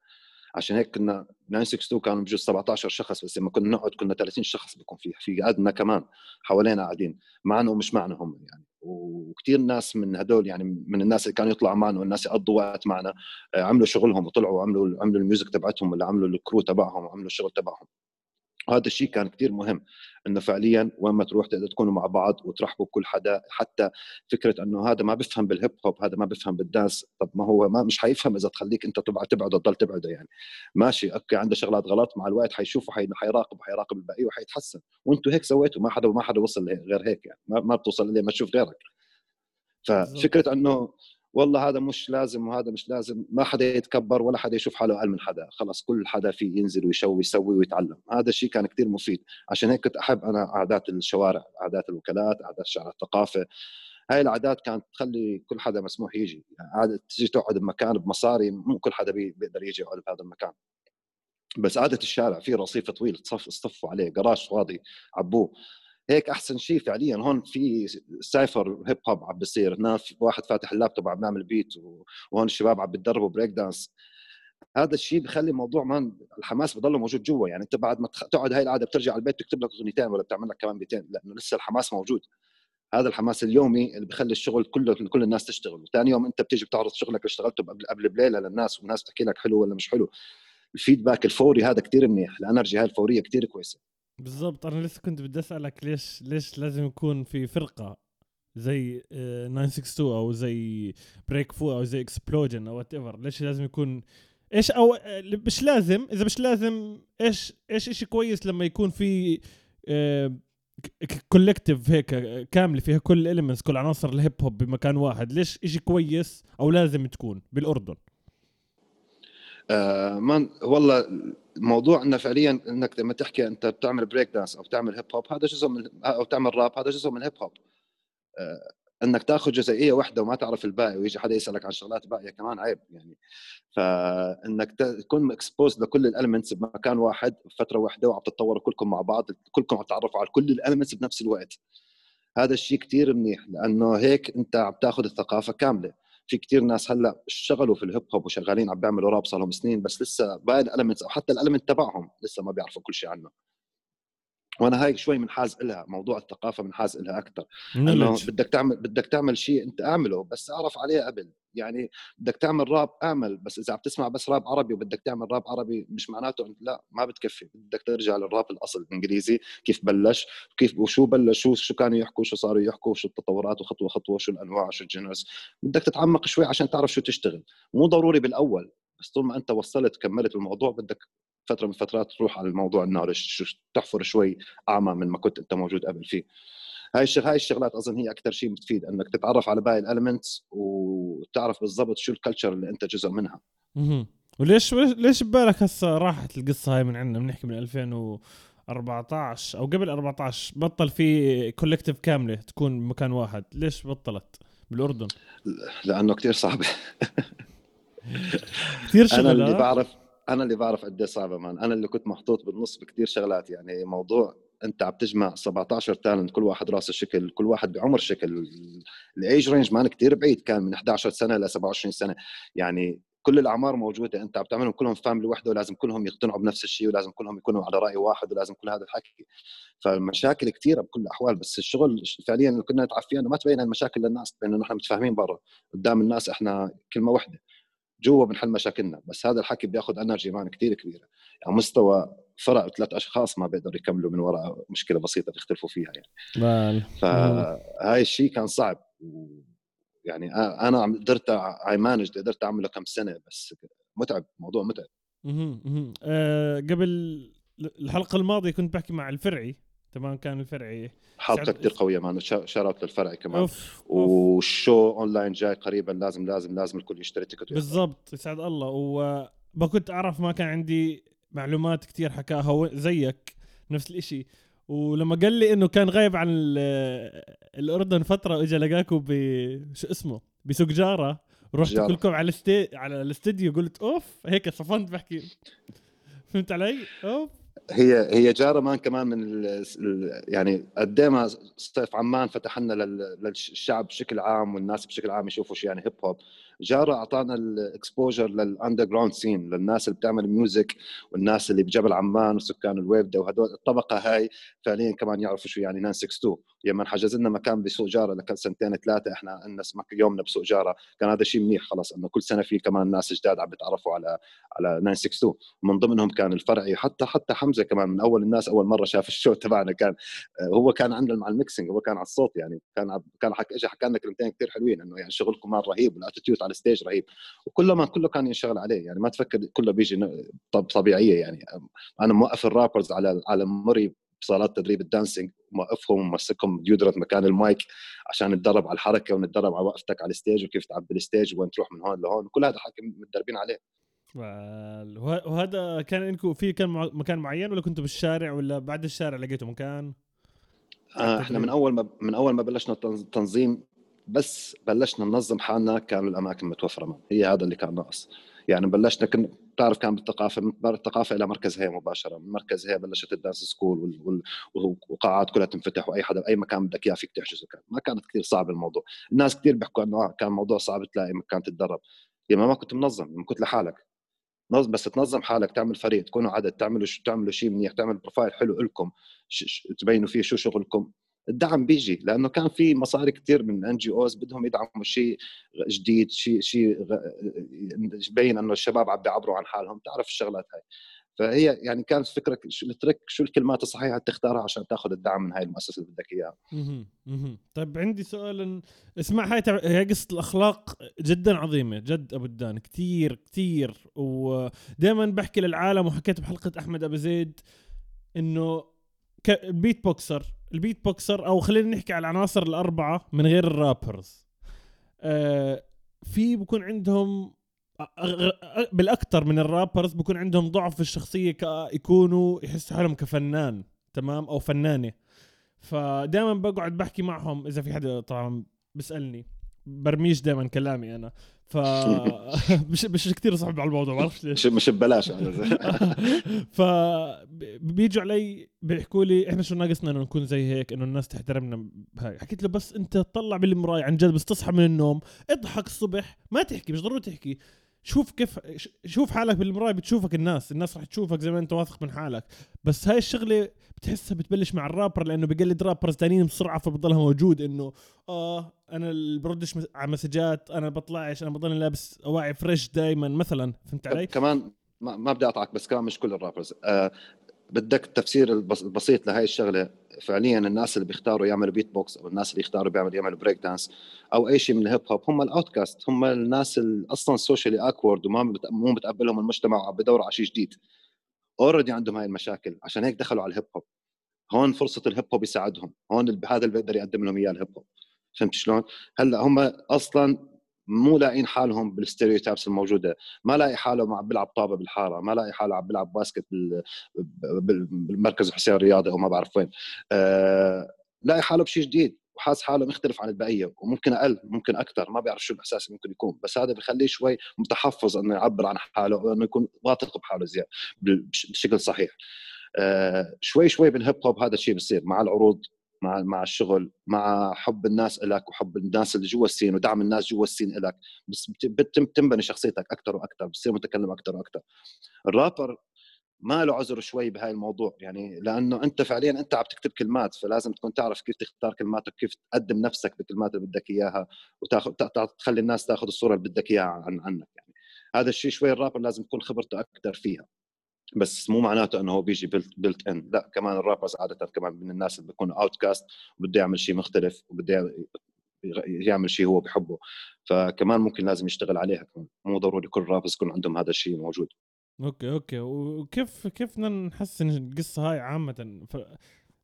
عشان هيك كنا 962 كانوا بجوز 17 شخص بس لما كنا نقعد كنا 30 شخص بيكون في في قدنا كمان حوالينا قاعدين معنا ومش معنا هم يعني. وكثير ناس من هدول يعني من الناس اللي كانوا يطلعوا معنا والناس يقضوا وقت معنا عملوا شغلهم وطلعوا عملوا عملوا ال music تبعتهم ولا عملوا ال crew تبعهم وعملوا الشغل تبعهم. وهذا الشيء كان كثير مهم إنه فعليا وين ما تروح تقدر تكونوا مع بعض وترحبوا بكل حدا حتى فكرة إنه هذا ما بفهم بال hip hop هذا ما بفهم بال dance طب ما هو ما مش حيفهم إذا تخليك أنت تبعد تبعده تضل تبعده يعني. ماشي okay عنده شغلات غلط مع الوقت حيشوفوا حي... حيراقب حيراقب الباقي وحيتحسن. وأنتم هيك سويتوا ما حدا ما حدا وصل غير هيك يعني ما, ما بتوصل لما تشوف غيرك. ففكرة إنه والله هذا مش لازم وهذا مش لازم ما حدا يتكبر ولا حدا يشوف حاله أقل من حدا. خلص كل حدا فيه ينزل ويشوي ويسوي ويتعلم. هذا الشيء كان كثير مفيد. عشان هيك كنت أحب أنا قعدات الشوارع قعدات الوكالات قعدات شارع الثقافة. هاي القعدات كانت تخلي كل حدا مسموح يجي. قعدة تجي تقعد بمكان بمصاري مو كل حدا بيقدر يجي يقعد بهذا المكان. بس قعدة الشارع في رصيف طويل تصفوا عليه جراج فاضي عبوه. هيك أحسن شيء فعليا. هون في cypher hip hop عم بيصير. هنا في واحد فاتح اللابتوب عم بيعمل beat وهون الشباب عم بتدربوا break dance هذا الشيء بخلي الموضوع man الحماس بضله موجود جوا. يعني أنت بعد ما تقعد هاي القعدة بترجع على البيت تكتب لك أغنيتين ولا بتعمل لك كمان بيتين لأنه لسه الحماس موجود. هذا الحماس اليومي اللي بخلي الشغل كله كل الناس تشتغل. وثاني يوم أنت بتيجي بتعرض شغلك اللي اشتغلته قبل قبل بليلة للناس والناس بتحكي لك حلو ولا مش حلو. ال feedback الفوري هذا كثير منيح. ال energy هاي الفورية كثير كويسة. بالضبط. أنا لسه كنت بدي أسألك ليش ليش لازم يكون في فرقة زي 962 آه، أو زي Break Fu أو زي Explosion أو whatever ليش لازم يكون إيش أو آه، مش لازم إذا مش لازم إيش إيش شيء كويس لما يكون في collective آه، هيك كامله فيها كل ال elements كل عناصر ال hip hop بمكان واحد ليش شيء كويس أو لازم تكون بالأردن؟ آه من والله موضوع إنه فعليا إنك لما تحكي أنت بتعمل break dance أو بتعمل hip hop هذا جزء من أو تعمل راب هذا جزء من ال hip hop إنك تأخذ جزئية واحدة وما تعرف الباقي ويجي حدا يسألك عن شغلات باقية كمان عيب يعني. فإنك تكون exposed لكل ال elements بمكان واحد بفتره واحدة وعم تتطوروا كلكم مع بعض كلكم عم تعرفوا على كل ال elements بنفس الوقت. هذا الشيء كثير منيح لأنه هيك أنت عم تأخذ الثقافة كاملة. في كتير ناس هلأ اشتغلوا في ال hip hop وشغالين عم بيعملوا راب صار لهم سنين بس لسه باقي ال elements أو حتى ال element تبعهم لسه ما بيعرفوا كل شيء عنه. وأنا هاي شوي منحاز لها موضوع الثقافة منحاز لها أكثر إنه بدك تعمل بدك تعمل شيء أنت أعمله بس أعرف عليه قبل. يعني بدك تعمل راب أعمل بس إذا عم تسمع بس راب عربي وبدك تعمل راب عربي مش معناته إنت لا ما بتكفي. بدك ترجع للراب الأصل الإنجليزي كيف بلش كيف وشو بلش شو شو كانوا يحكوا شو صاروا يحكوا شو التطورات وخطوة خطوة شو الأنواع شو الجنرز بدك تتعمق شوي عشان تعرف شو تشتغل. مو ضروري بالأول بس طول ما أنت وصلت كملت الموضوع بدك فترة من الفترات تروح على الموضوع النارج تحفر شوي أعمق من ما كنت أنت موجود قبل فيه. هاي الشغ... هاي الشغلات أظن هي أكثر شيء بتفيد إنك تتعرف على باقي ال elements وتعرف بالضبط شو ال culture اللي أنت جزء منها. أها وليش ليش ببالك هسه راحت القصة هاي من عندنا؟ بنحكي من 2014 أو قبل 14 بطل في collective كاملة تكون بمكان واحد. ليش بطلت؟ بالأردن. لأنه كثير صعبه كثير شغله أنا اللي بعرف أنا اللي بعرف قد إيه صعبة man. أنا اللي كنت محطوط بالنص بكثير شغلات يعني موضوع أنت عم تجمع 17 talent كل واحد راس الشكل كل واحد بعمر شكل ال age range man كثير بعيد كان من 11 سنة ل 27 سنة. يعني كل الأعمار موجودة أنت عم تعملهم كلهم family وحدة ولازم كلهم يقتنعوا بنفس الشيء ولازم كلهم يكونوا على رأي واحد ولازم كل هذا الحكي. فالمشاكل كثيره بكل الأحوال بس الشغل فعليا اللي كنا نتعب فيه إنه ما تبين المشاكل للناس لأنه نحن متفاهمين برا. قدام الناس إحنا كلمة واحدة جوا بنحل مشاكلنا بس هذا الحكي بياخذ energy man كثير كبيرة. يعني مستوى فرق ثلاث أشخاص ما بيقدروا يكملوا من وراء مشكلة بسيطة بيختلفوا فيها يعني. فهاي الشيء كان صعب يعني أنا قدرت I managed قدرت أعمله كم سنة بس متعب موضوع متعب. أها قبل الحلقة الماضية كنت بحكي مع الفرعي. تمام كان الفرعي حاطه كثير قويه man. شارات للفرعي كمان. أوف. وال show online جاي قريبا لازم لازم لازم الكل يشتري ticket بالضبط يسعد الله. وما كنت أعرف ما كان عندي معلومات كثير حكاها. زيك نفس الإشي. ولما قال لي إنه كان غايب عن الأردن فترة واجا لقاكم ب شو اسمه؟ بسوق جارة. رحت كلكم على الستي... على الاستديو قلت أوف هيك صفنت بحكي. فهمت علي؟ أوف. هي هي جارة man كمان من يعني قد ما صيف عمان فتح لنا للشعب بشكل عام والناس بشكل عام يشوفوا شو يعني hip hop جارة أعطانا ال exposure لل underground scene للناس اللي بتعمل music والناس اللي بجبل عمان وسكان الويبده وهدول الطبقة هاي فعليا كمان يعرفوا شو يعني 962 لما حجز لنا مكان بسوق جارة لكل سنتين ثلاثة إحنا عندنا اسمك يومنا بسوق جارة. كان هذا شيء منيح خلص إنه كل سنة في كمان ناس جداد عم بيتعرفوا على على 962 من ضمنهم كان الفرعي حتى حتى حمزة كمان من أول الناس أول مرة شاف ال show تبعنا كان آه، هو كان عندنا مع ال mixing هو كان على الصوت يعني كان كان حكى اجى حكى لنا كلمتين كثير حلوين إنه يعني شغلكم man رهيب وال attitude على ال stage رهيب. وكله ما كله كان ينشغل عليه يعني ما تفكر كله بيجي طبيعية يعني. أنا موقف ال rappers على على مري بصالات تدريب ال dancing موقفهم ومسكهم deodorant مكان المايك عشان نتدرب على الحركة ونتدرب على وقفتك على ال stage وكيف تعبي ال stage وين تروح من هون لهون. كل هذا حكي متدربين عليه. وهذا كان انكم في كان مكان معين ولا كنتوا بالشارع ولا بعد الشارع لقيتوا مكان؟ آه إحنا من أول ما من أول ما بلشنا تنظيم بس بلشنا ننظم حالنا كانوا الأماكن متوفرة هي هذا اللي كان ناقص. يعني بلشنا كنا بتعرف كان بالثقافه من الثقافة إلى مركز هيا مباشرة. من مركز هيا بلشت ال dance school والقاعات كلها تنفتح وأي حدا باي مكان بدك إياه فيك تحجزه. كان ما كانت كثير صعب الموضوع. الناس كثير بيحكوا إنه آه، كان موضوع صعب تلاقي مكان تتدرب. يعني ما كنت منظم ما كنت لحالك بس تنظم حالك تعمل فريق تكونوا عدد تعملوا تعملوا شيء منيح تعمل profile حلو لكم تبينوا فيه شو شغلكم. الدعم بيجي لأنه كان في مصاري كثير من NGOs بدهم يدعموا شيء جديد شيء شيء يبين إنه الشباب عم بيعبروا عن حالهم تعرف الشغلات هاي. فهي يعني كانت فكرك شو ال trick شو الكلمات الصحيحة تختارها عشان تاخذ الدعم من هاي المؤسسة اللي بدك إياها. طيب عندي سؤال اسمع هاي هي قصة الأخلاق جدا عظيمة جد أبو الدان كثير كثير ودائما بحكي للعالم وحكيت بحلقة أحمد أبو زيد إنه ال beatboxer. ال beatboxer أو خلينا نحكي على العناصر الأربعة من غير ال rappers. آه في بكون عندهم بالأكثر من ال rappers بكون عندهم ضعف في الشخصية يكونوا يحسوا حالهم كفنان تمام؟ أو فنانة. فدائما بقعد بحكي معهم إذا في حدا طبعا بيسألني. برميش دائما كلامي أنا. ف مش مش كثير صعب على الموضوع ما بعرفش ليش. مش ببلاش. ف بيجوا علي بيحكوا لي إحنا شو ناقصنا إنه نكون زي هيك إنه الناس تحترمنا بهاي. حكيت له بس أنت تطلع بالمراية عن جد بس تصحى من النوم اضحك الصبح ما تحكي مش ضروري تحكي. شوف كيف شوف حالك بالمراية بتشوفك الناس الناس رح تشوفك زي ما انت واثق من حالك. بس هاي الشغلة بتحسها بتبلش مع الرابر لأنه بقلد rappers ثانيين بسرعة فبضلها موجود إنه آه أنا اللي بردش على مسجات أنا بطلعش أنا بضل لابس أواعي fresh دائما مثلا فهمت علي؟ كمان ما بدي اقطعك بس كمان مش كل ال rappers. آه بدك التفسير البسيط لهي الشغلة. فعليا الناس اللي بيختاروا يعملوا بيت بوكس أو الناس اللي يختاروا بيعملوا يعملوا بريك دانس أو أي شيء من ال hip hop هم ال outcast هم الناس اللي أصلا socially awkward وما مو متقبلهم المجتمع وعم بدوروا على شيء جديد. already عندهم هاي المشاكل عشان هيك دخلوا على ال hip hop هون فرصة ال hip hop يساعدهم هون هذا اللي بيقدر يقدم لهم إياه ال hip hop فهمت شلون؟ هلأ هم أصلا مو لاقين حالهم بال stereotypes الموجودة. ما لاقي حاله عم بيلعب طابة بالحارة ما لاقي حاله عم بيلعب basket بالمركز الحسين الرياضي أو ما بعرف وين. آه لاقي حاله بشيء جديد وحاس حاله مختلف عن البقية وممكن أقل ممكن أكثر ما بيعرف شو الاحساس ممكن يكون. بس هذا بخليه شوي متحفظ إنه يعبر عن حاله وإنه يكون واثق بحاله زيادة بشكل صحيح. آه شوي شوي بالهيب هوب هذا الشيء بصير مع العروض مع مع الشغل مع حب الناس لك وحب الناس اللي جوا السين ودعم الناس جوا السين لك بس بتم تنبني شخصيتك أكثر وأكثر بتصير متكلم أكثر وأكثر الرابر ما له عذر شوي بهاي الموضوع يعني لأنه أنت فعليا أنت عم تكتب كلمات فلازم تكون تعرف كيف تختار كلماتك كيف تقدم نفسك بالكلمات اللي بدك إياها وتاخذ تخلي الناس تاخذ الصورة اللي بدك إياها عن عنك يعني. هذا الشيء شوي الرابر لازم تكون خبرته أكثر فيها. بس مو معناته إنه هو بيجي built in لا كمان ال rappers عادة كمان من الناس اللي بيكونوا outcast وبده يعمل شيء مختلف وبده يعمل شيء هو بحبه. فكمان ممكن لازم يشتغل عليها كمان. مو ضروري كل rappers يكون عندهم هذا الشيء موجود. okay okay. وكيف كيف بدنا نحسن القصة هاي عامة؟ ف...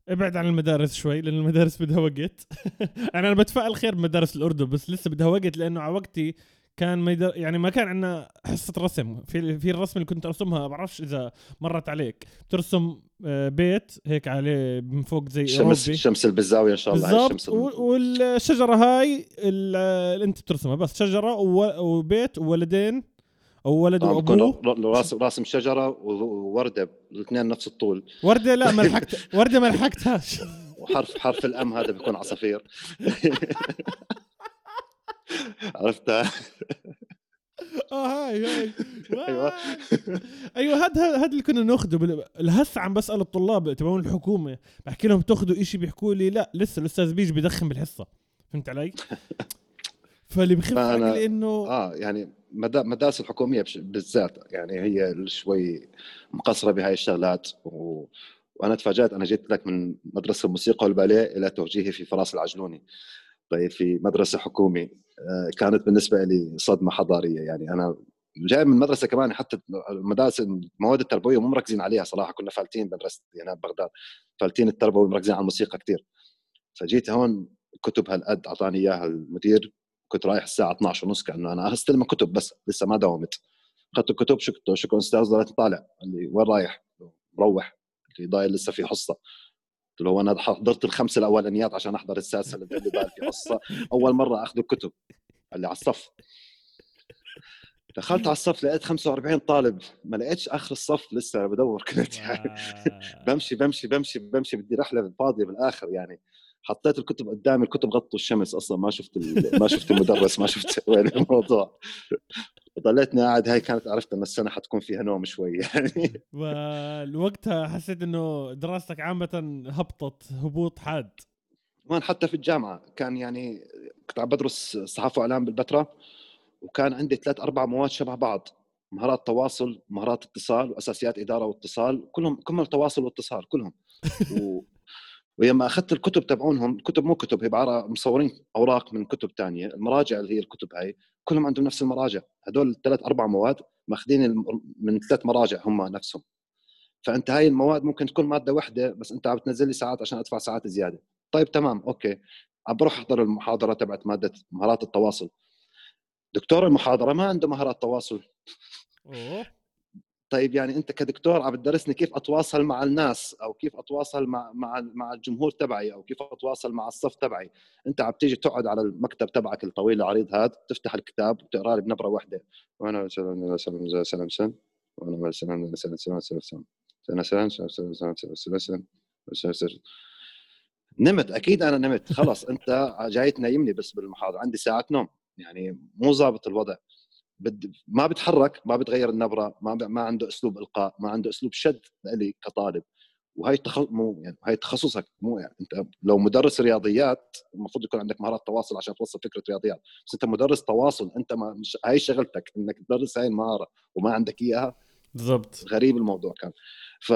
ابعد عن المدارس شوي لأن المدارس بدها وقت. أنا بتفائل خير بمدارس الأردن بس لسه بدها وقت لأنه على وقتي كان ما يدر... يعني ما كان عندنا حصة رسم. في في الرسم اللي كنت أرسمها بعرفش إذا مرت عليك. ترسم آه، بيت هيك عليه من فوق زي شمس أوروبي. شمس بالزاويه إن شاء الله بالضبط. الشمس والشجرة هاي اللي أنت بترسمها. بس شجرة وبيت وولدين أو ولد آه، وأبوه. راسم راسم شجرة ووردة الاثنين نفس الطول. وردة؟ لا ما لحقت. وردة ما لحقتهاش. وحرف حرف الأم هذا بيكون عصافير. عرفتها آه هاي هاي. أيوه. أيوه هذا هذا اللي كنا ناخذه الهس عم بسأل الطلاب تبعون الحكومة بحكي لهم تاخذوا إشي بيحكوا لي؟ لا لسه الأستاذ بيجي بدخن بالحصة. فهمت علي؟ فاللي بخف عقلي انه آه يعني المدارس الحكومية بالذات يعني هي شوي مقصرة بهاي الشغلات. و... وأنا تفاجأت أنا جيت لك من مدرسة الموسيقى والباليه إلى توجيهي في فراس العجلوني. طيب في مدرسة حكومي آه، كانت بالنسبة لي صدمة حضارية. يعني أنا جاي من مدرسة كمان حتى المدارس المواد التربوية مو مركزين عليها صراحة. كنا فالتين مدرسه هنا ببغداد فالتين التربوي مركزين على الموسيقى كثير فجيت هون كتب هالقد أعطاني إياها المدير. كنت رايح الساعة 12 ونص كأنه أنا استلم كتب بس لسه ما داومت أخذت الكتب شكرا شكرا أستاذ طالع. قال لي وين رايح؟ مروح. اللي ضايل لسه في حصة. قلت له أنا حضرت الخمسة الأولانيات عشان أحضر السادسه اللي بال في حصه أول مرة أخذ الكتب قال لي على الصف. دخلت على الصف لقيت 45 طالب. ما لقيتش آخر الصف لسه بدور كنت يعني بمشي بمشي بمشي بمشي بدي رحلة فاضية بالاخر يعني. حطيت الكتب قدامي الكتب غطوا الشمس أصلا. ما شفت ما شفت المدرس ما شفت وين الموضوع. ضليتني قاعد هاي كانت عرفت إن السنة حتكون فيها نوم شوي يعني. وقتها حسيت إنه دراستك عامة هبطت هبوط حاد. وين حتى في الجامعة كان يعني كنت عم بدرس صحافة وإعلام بالبتراء وكان عندي ثلاث أربع مواد شبه بعض مهارات تواصل مهارات اتصال وأساسيات إدارة واتصال كلهم كلهم تواصل واتصال كلهم. و... ولما أخذت الكتب تبعونهم كتب مو كتب هي عبارة مصورين أوراق من كتب تانية المراجع اللي هي الكتب هاي كلهم عندهم نفس المراجع. هدول ثلاث أربع مواد ماخذين من ثلاث مراجع هم نفسهم. فأنت هاي المواد ممكن تكون مادة واحدة بس أنت عم تنزل لي ساعات عشان أدفع ساعات زيادة. طيب تمام أوكي. عم بروح أحضر المحاضرة تبعت مادة مهارات التواصل. دكتور المحاضرة ما عنده مهارات تواصل. طيب يعني انت كدكتور عم تدرسني كيف اتواصل مع الناس أو كيف اتواصل مع مع مع الجمهور تبعي أو كيف اتواصل مع الصف تبعي انت عم تيجي تقعد على المكتب تبعك الطويل العريض هذا تفتح الكتاب وتقرا لي بنبره واحدة وأنا سلام سلام سلام سلام سلام سلام سلام سلام سلام سلام سلام سلام سلام سلام سلام نمت أكيد أنا نمت خلص انت جاي تنيمني بس بالمحاضره عندي ساعات نوم يعني مو ظابط الوضع بد... ما بتحرك ما بتغير النبرة ما ب... ما عنده أسلوب إلقاء ما عنده أسلوب شد لي كطالب. وهي تخ... مو يعني هي تخصصك مو يعني أنت لو مدرس رياضيات المفروض يكون عندك مهارات تواصل عشان توصل فكرة رياضيات. بس أنت مدرس تواصل أنت ما مش هاي شغلتك إنك تدرس هاي المهارة وما عندك إياها. بالضبط. غريب الموضوع كان. ف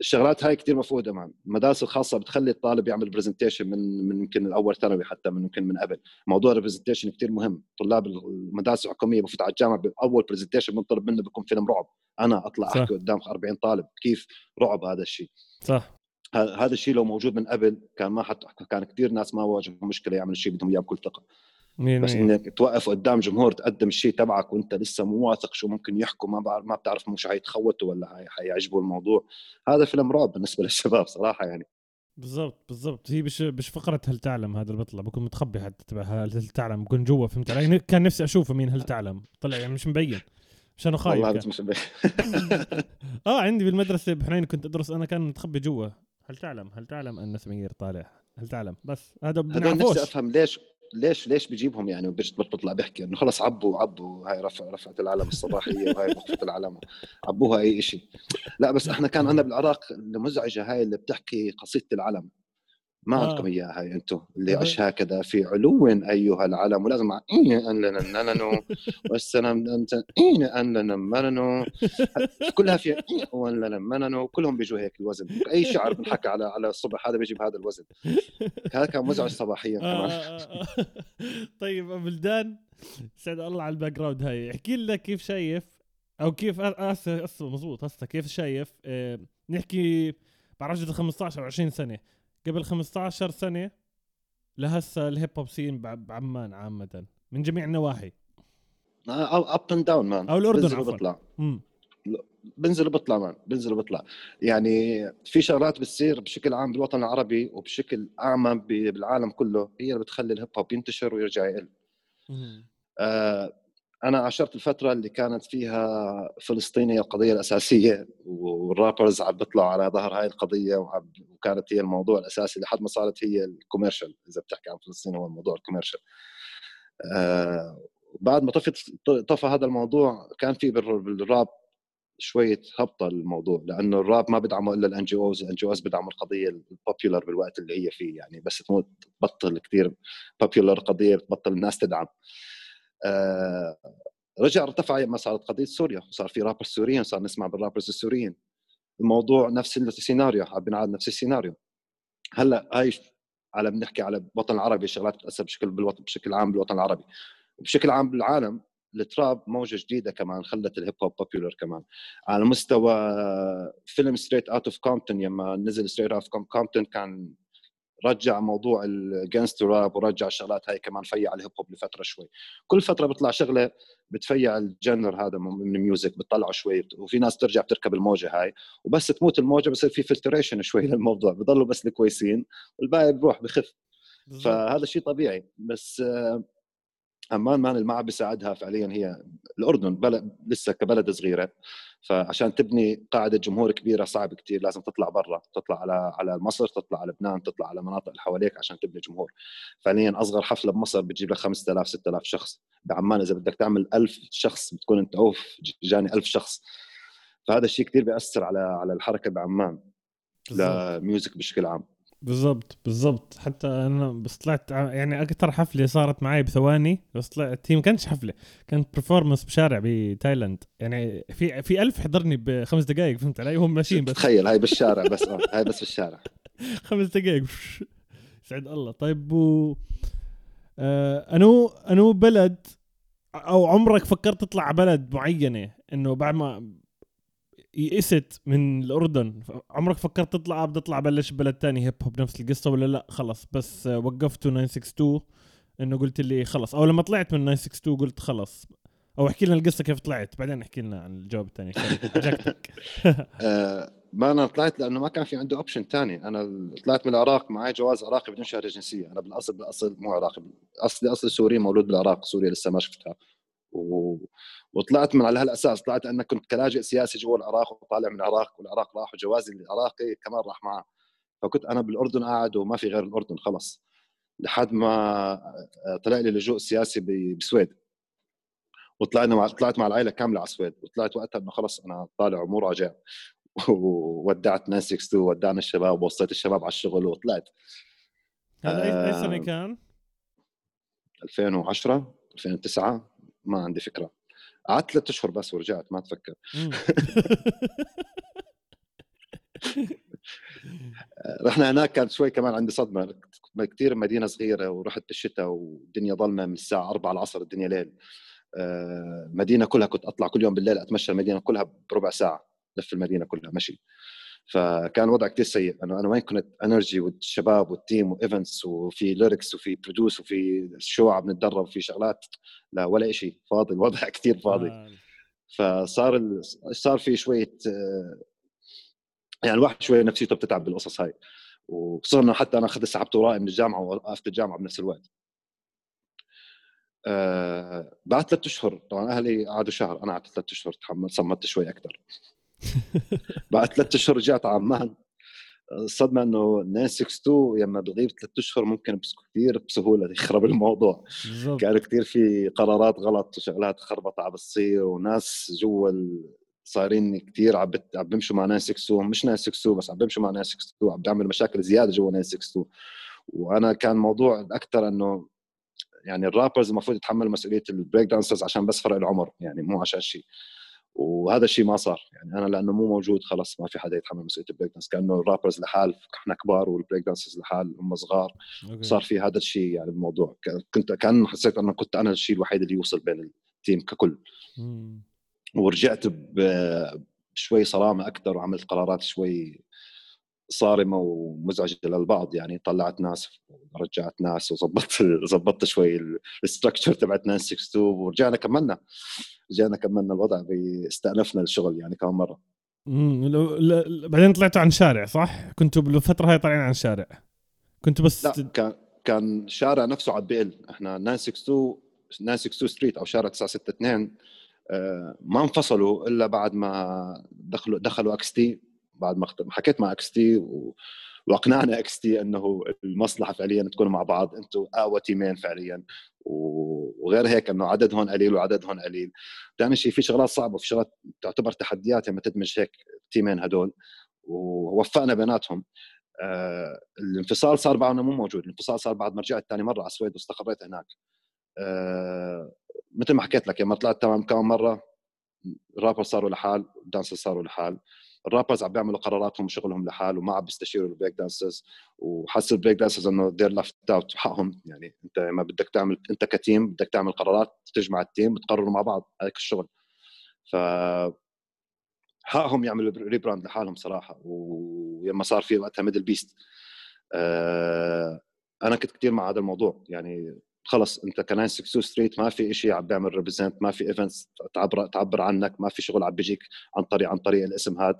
الشغلات هاي كثير مفقودة man المدارس الخاصة بتخلي الطالب يعمل presentation من من يمكن الأول ثانوي حتى من يمكن من قبل. موضوع ال presentation كثير مهم. طلاب المدارس الحكومية بفوت على الجامعة بأول presentation بنطلب منه بيكون فيلم رعب. أنا أطلع صح. أحكي قدام 40 طالب كيف رعب هذا الشيء. صح. هذا الشيء لو موجود من قبل كان ما حت كان كثير ناس ما واجهوا مشكلة يعملوا الشيء بدهم إياه بكل ثقة. بس مين. إنك توقف قدام جمهور تقدم الشيء تبعك وأنت لسه مو واثق شو ممكن يحكوا ما بعرف ما بتعرف مش حيتخوتوا ولا حيعجبوا الموضوع. هذا فيلم رعب بالنسبة للشباب صراحة يعني. بالضبط بالضبط. هي مش مش فقرة هل تعلم هذا اللي بيطلع بكون متخبي حتى تبع هل تعلم؟ بكون جوا فهمت علي؟ كان نفسي اشوفه مين هل تعلم. طلع يعني مش مبين. عشان خايف والله مش مبين. آه عندي بالمدرسة بحنين كنت أدرس أنا كان متخبي جوا. هل تعلم؟ هل تعلم أن سمير طالع؟ هل تعلم؟ بس. هذا هذا نفسي أفهم ليش ليش ليش بيجيبهم يعني بيطلع بيحكي إنه خلص عبوا عبوا هاي رفع رفعت العلم الصباحية وهاي وقفت العلم. عبوها أي شيء لا بس إحنا كان عندنا بالعراق المزعجة هاي اللي بتحكي قصيدة العلم. ما آه. عندكم إياها هاي أنتم اللي عش هكذا في علو أيها العلم ولازم إيه أن لنا نننو والسلام أنت إيه أن لنا مننو كلها في وأن لنا مننو كلهم بيجوا هيك الوزن. أي شعر بنحكى على على الصبح هذا بيجي بهذا الوزن. هذا كان مزعج صباحيا آه، كمان. آه، طيب بلدان سعد الله على الباك جراوند هاي. احكي لنا كيف شايف أو كيف هسه مضبوط هسه كيف شايف نحكي بعرف 15 أو 20 سنة قبل 15 سنة لهسه ال hip hop scene بعمان عامة من جميع النواحي. up and down man أو الأردن عفوا. بنزل وبطلع man بنزل وبطلع. يعني في شغلات بتصير بشكل عام بالوطن العربي وبشكل أعم بالعالم كله هي اللي بتخلي ال hip hop ينتشر ويرجع يقل. آه أنا عاشرت الفترة اللي كانت فيها فلسطين هي القضية الأساسية والرابرز عم بيطلعوا على ظهر هاي القضية وكانت هي الموضوع الأساسي لحد ما صارت هي ال commercial إذا بتحكي عن فلسطين هو الموضوع ال commercial آه بعد ما طفت طفى هذا الموضوع كان في بالراب شوية هبطة الموضوع لأنه الراب ما بدعمه إلا ال NGOs ال NGOs بدعموا القضية ال popular بالوقت اللي هي فيه يعني بس تبطل كثير popular قضية بتبطل الناس تدعم. آه رجع ارتفع لما صارت قضية سوريا صار في rappers سوريين صار نسمع بال rappers السوريين. الموضوع نفس السيناريو حابين نعاد نفس السيناريو. هلأ هاي على بنحكي على الوطن العربي شغلات بتأثر بشكل بالوطن بشكل عام بالوطن العربي. وبشكل عام بالعالم ال trap موجة جديدة كمان خلت الهيب هوب popular كمان. على مستوى فيلم Straight Outta Compton لما نزل Straight Outta Compton كان رجع موضوع ال gangster rap ورجع الشغلات هاي كمان فيع الهيب هوب لفترة شوي. كل فترة بيطلع شغلة بتفيع ال genre هذا من ال music بتطلعه شوي وفي ناس ترجع بتركب الموجة هاي وبس تموت الموجة بصير في filtration شوي للموضوع بضلوا بس الكويسين والباقي بروح بخف. فهذا شيء طبيعي. بس عمان مان المعب بيساعدها فعليا هي الأردن بلد لسه كبلد صغيرة. فعشان تبني قاعدة جمهور كبيرة صعب كثير لازم تطلع برا تطلع على على مصر تطلع على لبنان تطلع على المناطق اللي حواليك عشان تبني جمهور. فعليا أصغر حفلة بمصر بتجيب لك 5000 6000 شخص. بعمان إذا بدك تعمل 1000 شخص بتكون أنت أوف جاني 1000 شخص. فهذا الشيء كثير بيأثر على على الحركة بعمان. ل music بشكل عام. بالضبط بالضبط. حتى أنا بس طلعت يعني أكثر حفلة صارت معي بثواني بس طلعت هي ما كانتش حفلة كانت performance بشارع بتايلاند. يعني في في ألف حضرني بخمس دقائق فهمت علي؟ هم ماشيين بس. تخيل هاي بالشارع بس هاي بس بالشارع. خمس دقائق سعد الله. طيب و آه أنو أنو بلد أو عمرك فكرت تطلع بلد معينة؟ إنه بعد ما يئست من الأردن. عمرك فكرت تطلع؟ بدي اطلع بلش بلد تاني هيب هوب نفس القصة ولا لا؟ خلص بس وقفته 962 إنه قلت لي خلص أو لما طلعت من 962 قلت خلص أو احكي لنا القصة كيف طلعت بعدين احكي لنا عن الجواب الثاني آه، ما أنا طلعت لأنه ما كان في عنده option ثاني أنا طلعت من العراق معي جواز عراقي بدون شهادة جنسية. أنا بالأصل بالأصل مو عراقي اصلي اصلي سوري مولود بالعراق. سوريا لسه ما شفتها. و... وطلعت من على هالأساس طلعت أنك كنت كلاجئ سياسي جوا العراق وطالع من العراق والعراق راح وجوازي العراقي كمان راح معه. فكنت أنا بالأردن قاعد وما في غير الأردن خلص. لحد ما طلع لي لجوء سياسي بسويد. وطلعنا مع طلعت مع العائلة كاملة على السويد. وطلعت وقتها إنه خلص أنا طالع ومو راجع. وودعت 962 ودعنا الشباب ووصيت الشباب على الشغل وطلعت. هذا اي سنة كان؟ 2010 2009 ما عندي فكرة. قعدت ثلاث أشهر بس ورجعت ما أتفكر. رحنا هناك كانت شوي كمان عندي صدمة. كثير مدينة صغيرة ورحت بالشتاء والدنيا ظلمه من الساعة 4 العصر الدنيا ليل. آه، كلها كنت أطلع كل يوم بالليل أتمشى المدينة كلها بربع ساعة لف المدينة كلها مشي. فكان الوضع كثير سيء. أنا أنا وين كنت energy والشباب وال team و events وفي lyrics وفي produce وفي شو عم نتدرب وفي شغلات. لا ولا شيء فاضي. الوضع كثير فاضي. آه. فصار ال... صار في شوية آه، يعني الواحد شوية نفسيته بتتعب بالقصص هاي. إنه حتى أنا أخذت سحبت ورائي من الجامعة ووقفت الجامعة بنفس الوقت. آه بعد ثلاث أشهر طبعا أهلي قعدوا شهر أنا قعدت ثلاث أشهر تحمل صمت شوي أكثر بعد ثلاث أشهر رجعت عمان. الصدمه إنه 962 لما بغيب ثلاث أشهر ممكن كثير بسهولة يخرب الموضوع. كان كثير في قرارات غلط وشغلات خربطة عم بتصير وناس جوا صايرين كثير عم بيمشوا مع 962 مش 962 بس عم بيمشوا مع 962 عم بيعملوا مشاكل زيادة جوا 962 وأنا كان موضوع أكثر إنه يعني ال rappers المفروض يتحملوا مسؤولية ال break dancers عشان بس فرق العمر يعني مو عشان شيء وهذا الشيء ما صار يعني أنا لأنه مو موجود خلص ما في حدا يتحمل مسؤولية ال break dance كأنه ال rappers لحال إحنا كبار وال break dancers لحال هم صغار okay. صار في هذا الشيء يعني الموضوع كنت كأن حسيت أنه كنت أنا الشيء الوحيد اللي يوصل بين ال team ككل مم. ورجعت بشوي صرامة أكثر وعملت قرارات شوي صارمة ومزعجة للبعض يعني طلعت ناس ورجعت ناس وظبطت ظبطت شوي ال structure تبعت 962 ورجعنا كملنا. رجعنا كملنا الوضع استأنفنا الشغل يعني كمان مرة. امم بعدين طلعتوا عن شارع صح؟ كنتوا بالفترة هاي طالعين عن شارع. كنتوا بس لا كان كان شارع نفسه عم بيقول إحنا 962 962 Street أو شارع 962 آه، ما انفصلوا إلا بعد ما دخلوا دخلوا XT. بعد ما حكيت مع XT و... وأقنعنا XT إنه المصلحة فعليا تكونوا مع بعض. أنتم أقوى تيمين فعليا. وغير هيك إنه عددهم قليل وعددهم قليل. ثاني شيء في شغلات صعبة. وفي شغلات تعتبر تحديات لما تدمج هيك تيمين هدول. ووفقنا بيناتهم. آه الانفصال صار بعدنا مو موجود. الانفصال صار بعد ما رجعت ثاني مرة على السويد واستقريت هناك. آه مثل ما حكيت لك لما طلعت تمام كم مرة الرابر صاروا لحال ال dancer صاروا لحال. ال rappers عم بيعملوا قراراتهم وشغلهم لحال وما عم بيستشيروا ال break dancers وحس ال break dancers إنه they're left out حقهم يعني أنت ما بدك تعمل أنت ك team بدك تعمل قرارات تجمع ال team بتقرروا مع بعض هيك الشغل. ف حقهم يعملوا rebrand لحالهم صراحة ولما صار في وقتها Middle Beast آه أنا كنت كثير مع هذا الموضوع. يعني خلص انت ك 962 Street ما في شيء عم بيعمل represent ما في events تعبر تعبر عنك ما في شغل عم بيجيك عن طريق عن طريق الاسم هذا